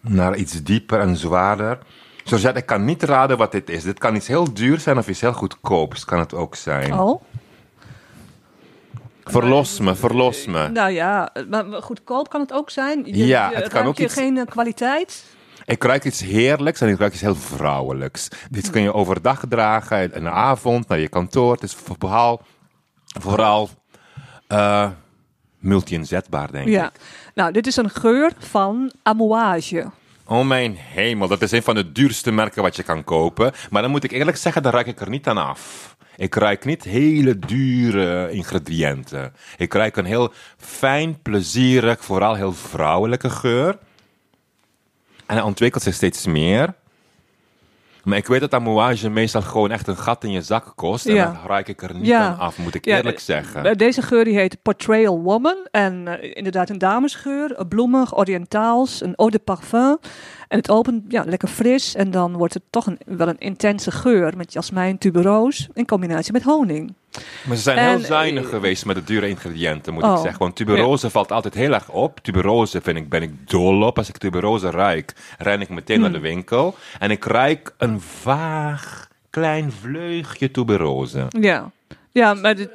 naar iets dieper en zwaarder. Georgette, ik kan niet raden wat dit is. Dit kan iets heel duur zijn of iets heel goedkoops, kan het ook zijn. Oh. Verlos me, verlos me. Nou ja, maar goedkoop kan het ook zijn. Je, Ja, je- het kan ook je iets- geen eh, kwaliteit? Ik ruik iets heerlijks en ik ruik iets heel vrouwelijks. Dit kun je overdag dragen, de avond, naar je kantoor. Het is vooral, vooral eh, multi-inzetbaar, denk Ja. ik. Nou, dit is een geur van amouage. Oh mijn hemel, dat is een van de duurste merken wat je kan kopen. Maar dan moet ik eerlijk zeggen, daar ruik ik er niet aan af. Ik ruik niet hele dure ingrediënten. Ik ruik een heel fijn, plezierig, vooral heel vrouwelijke geur. En hij ontwikkelt zich steeds meer. Maar ik weet dat amouage meestal gewoon echt een gat in je zak kost. En Ja. daar ruik ik er niet Ja. aan af, moet ik Ja, eerlijk zeggen. Eh, Deze geur die heet Portrayal Woman. En eh, inderdaad een damesgeur. eh, Bloemig, oriëntaals, een eau de parfum. En het opent ja, lekker fris. En dan wordt het toch een, wel een intense geur met jasmijn, tuberoos in combinatie met honing. Maar ze zijn En, heel zuinig eh, geweest met de dure ingrediënten, moet Oh. ik zeggen. Want tuberose valt altijd heel erg op. Tuberose vind ik, ben ik dol op. Als ik tuberose ruik, ren ik meteen naar de Hmm. winkel. En ik ruik een vaag, klein vleugje tuberose. Ja, ja maar dit,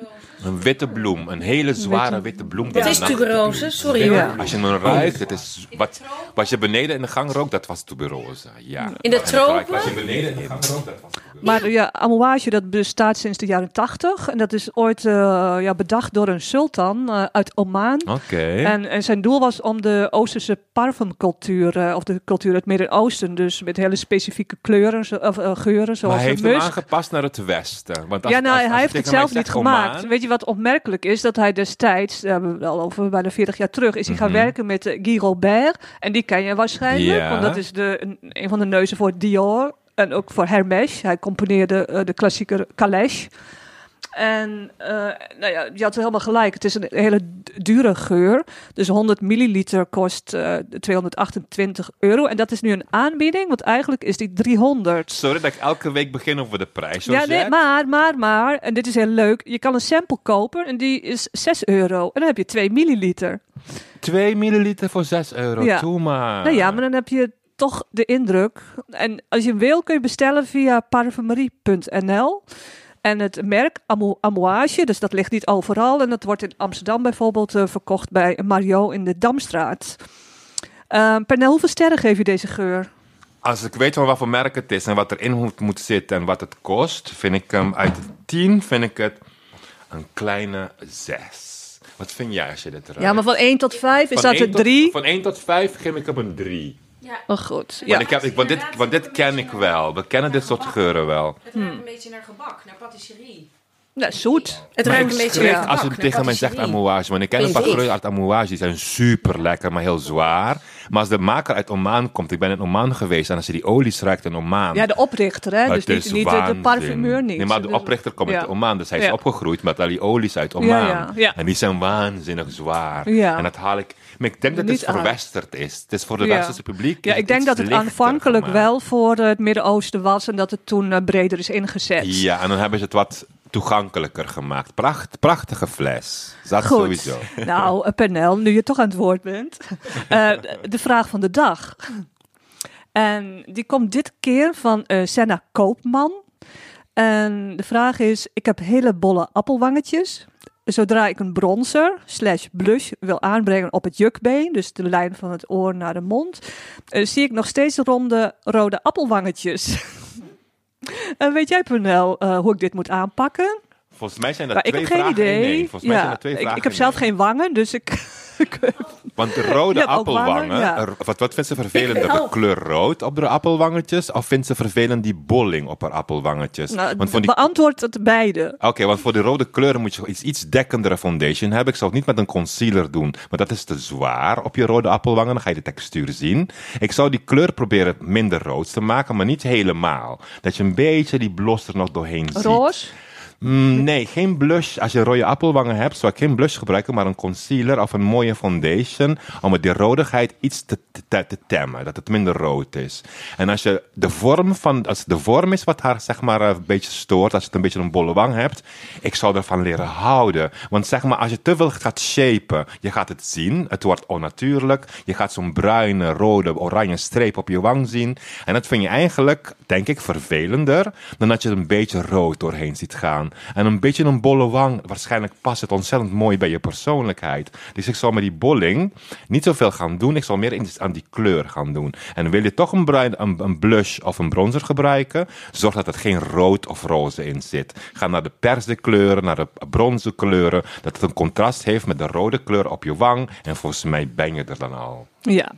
Een witte bloem, een hele zware Witte- witte bloem. Die is tuberose? Sorry Ja. Als je hem ruikt, het is wat, wat je beneden in de gang rookt, dat was tuberose. Ja. In de tropen? Wat je beneden in de gang rookt, dat was tuberose. Maar ja, amouage dat bestaat sinds de jaren tachtig. En dat is ooit eh, ja, bedacht door een sultan eh, uit Oman. Oké. En, en zijn doel was om de Oosterse parfumcultuur, eh, of de cultuur uit het Midden-Oosten, dus met hele specifieke kleuren, zo- of geuren, Maar zoals hij de heeft musk. aangepast naar het westen. Want als, ja, nou, als- als hij heeft het zelf niet gemaakt. Oman, Weet je wat opmerkelijk is? Dat hij destijds, daar hebben we het al over bijna 40 jaar terug, is hij gaan Mhm. werken met Guy Robert. En die ken je waarschijnlijk, Ja. want dat is de, een, een van de neuzen voor Dior en ook voor Hermès. Hij componeerde eh, de klassieker Calèche. En eh, nou ja, je had helemaal gelijk. Het is een hele dure geur. Dus 100 milliliter kost eh, 228 euro. En dat is nu een aanbieding, want eigenlijk is die 300. Sorry dat ik elke week begin over de prijs. Ja, nee, maar, maar, maar, en dit is heel leuk. Je kan een sample kopen en die is 6 euro. En dan heb je 2 milliliter. 2 milliliter voor 6 euro. Ja. Doe maar. Nou ja, maar dan heb je toch de indruk. En als je hem wil, kun je bestellen via parfumerie.nl. En het merk Amou- Amouage, dus dat ligt niet overal. En dat wordt in Amsterdam bijvoorbeeld eh, verkocht bij Mario in de Damstraat. Uh, Pernel, hoeveel sterren geef je deze geur? Als ik weet van wat voor merk het is en wat erin moet, moet zitten en wat het kost, vind ik hem uit de 10 vind ik het een kleine 6. Wat vind jij als je dit ruikt? Ja, maar van 1 tot 5 is Van dat een tot- 3. Van 1 tot 5 geef ik hem een 3. Oh, goed. Want, Ja. ik heb, ik, want, dit, want dit ken ik wel. We kennen dit soort geuren wel. Het ruikt een beetje naar gebak, naar patisserie. Nou, zoet. Het Maar ruikt ik een beetje naar gebak, als je tegen mij zegt amouage. Want ik ken een paar geuren uit amouage. Die zijn super lekker, maar heel zwaar. Maar als de maker uit Oman komt. Ik ben in Oman geweest. En als je die olies ruikt in Oman. Ja, de oprichter, hè? Dus niet, niet de, de parfumeur niet. Nee, maar de Dus- oprichter komt ja. uit Oman. Dus hij is Ja. opgegroeid met al die olies uit Oman. Ja, ja, ja. En die zijn waanzinnig zwaar. Ja. En dat haal ik... Maar ik denk dat het verwesterd is. Het is voor het Ja. westerse publiek. Ja, ik denk dat het aanvankelijk gemaakt. wel voor het Midden-Oosten was en dat het toen eh, breder is ingezet. Ja, en dan hebben ze het wat toegankelijker gemaakt. Pracht, prachtige fles. Dat Goed. sowieso. [laughs] Nou, eh, Pernel, nu je toch aan het woord bent. [laughs] Eh, de- vraag van de dag. En die komt dit keer van eh Senna Koopman. En de vraag is, ik heb hele bolle appelwangetjes. Zodra ik een bronzer slash blush wil aanbrengen op het jukbeen, dus de lijn van het oor naar de mond, zie ik nog steeds ronde rode appelwangetjes. [laughs] En weet jij, Pernel, eh, hoe ik dit moet aanpakken? Volgens mij zijn dat Maar ik twee heb geen vragen in idee. Volgens mij zijn dat twee ik, vragen ik heb zelf geen wangen, dus ik. Want de rode appelwangen, ja. wat, wat vindt ze vervelend? Ik De kleur rood op de appelwangetjes? Of vindt ze vervelend die bolling op haar appelwangetjes? nou, want die beantwoord het beide. Oké, want voor de rode kleuren moet je iets, iets dekkendere foundation hebben. Ik zou het niet met een concealer doen, maar dat is te zwaar op je rode appelwangen. Dan ga je de textuur zien. Ik zou die kleur proberen minder rood te maken, maar niet helemaal. Dat je een beetje die blos er nog doorheen ziet. Roze? Mm, nee, geen blush. Als je rode appelwangen hebt, zou ik geen blush gebruiken, maar een concealer of een mooie foundation. Om het die rodigheid iets te, te, te temmen, dat het minder rood is. En als je de vorm van, als de vorm is wat haar zeg maar een beetje stoort, als je het een beetje een bolle wang hebt, ik zou ervan leren houden. Want zeg maar, als je te veel gaat shapen, je gaat het zien, het wordt onnatuurlijk. Je gaat zo'n bruine, rode, oranje streep op je wang zien. En dat vind je eigenlijk, denk ik, vervelender dan dat je er een beetje rood doorheen ziet gaan. En een beetje een bolle wang, waarschijnlijk past het ontzettend mooi bij je persoonlijkheid. Dus ik zal met die bolling niet zoveel gaan doen. Ik zal meer aan die kleur gaan doen. En wil je toch een, bruin, een, een blush of een bronzer gebruiken, zorg dat er geen rood of roze in zit. Ga naar de persde kleuren, naar de bronzen kleuren, dat het een contrast heeft met de rode kleur op je wang. En volgens mij ben je er dan al. Ja.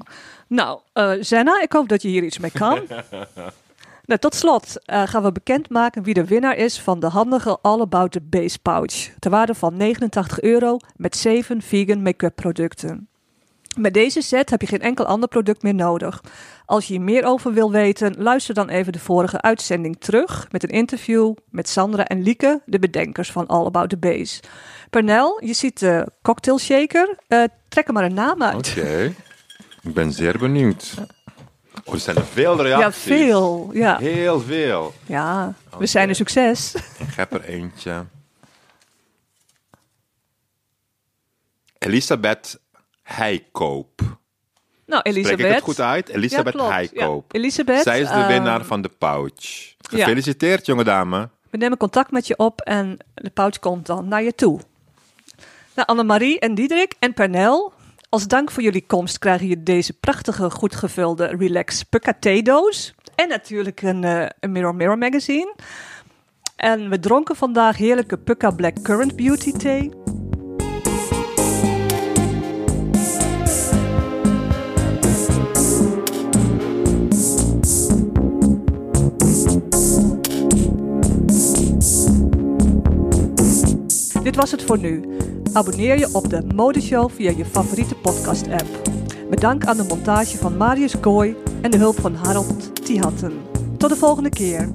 Nou, eh Zenna, ik hoop dat je hier iets mee kan. [laughs] nou, tot slot eh, gaan we bekendmaken wie de winnaar is van de handige All About the Base Pouch. Ter waarde van 89 euro met 7 vegan make-up producten. Met deze set heb je geen enkel ander product meer nodig. Als je hier meer over wil weten, luister dan even de vorige uitzending terug met een interview met Sandra en Lieke, de bedenkers van All About the Base. Pernel, je ziet de cocktail shaker. Eh, trek er maar een naam uit. Oké, ik ben zeer benieuwd. Oh, er zijn er veel Ja, reacties. veel. Ja, Heel veel. ja we zijn een succes. Ik heb er eentje. Elisabeth Heikoop. Nou, Spreek Elisabeth. ik het goed uit? Elisabeth Ja. Heikoop. Ja. Elisabeth, Zij is de ehm, winnaar van de pouch. Gefeliciteerd, jonge dame. We nemen contact met je op en de pouch komt dan naar je toe. Nou, Annemarie en Diederik en Pernel, als dank voor jullie komst krijgen jullie deze prachtige, goed gevulde Relax Pucca theedoos. En natuurlijk een, eh, een Mirror Mirror magazine. En we dronken vandaag heerlijke Pukka Black Currant Beauty thee. Dit was het voor nu. Abonneer je op de Modeshow via je favoriete podcast-app. Bedankt aan de montage van Marius Kooi en de hulp van Harold Tihatten. Tot de volgende keer.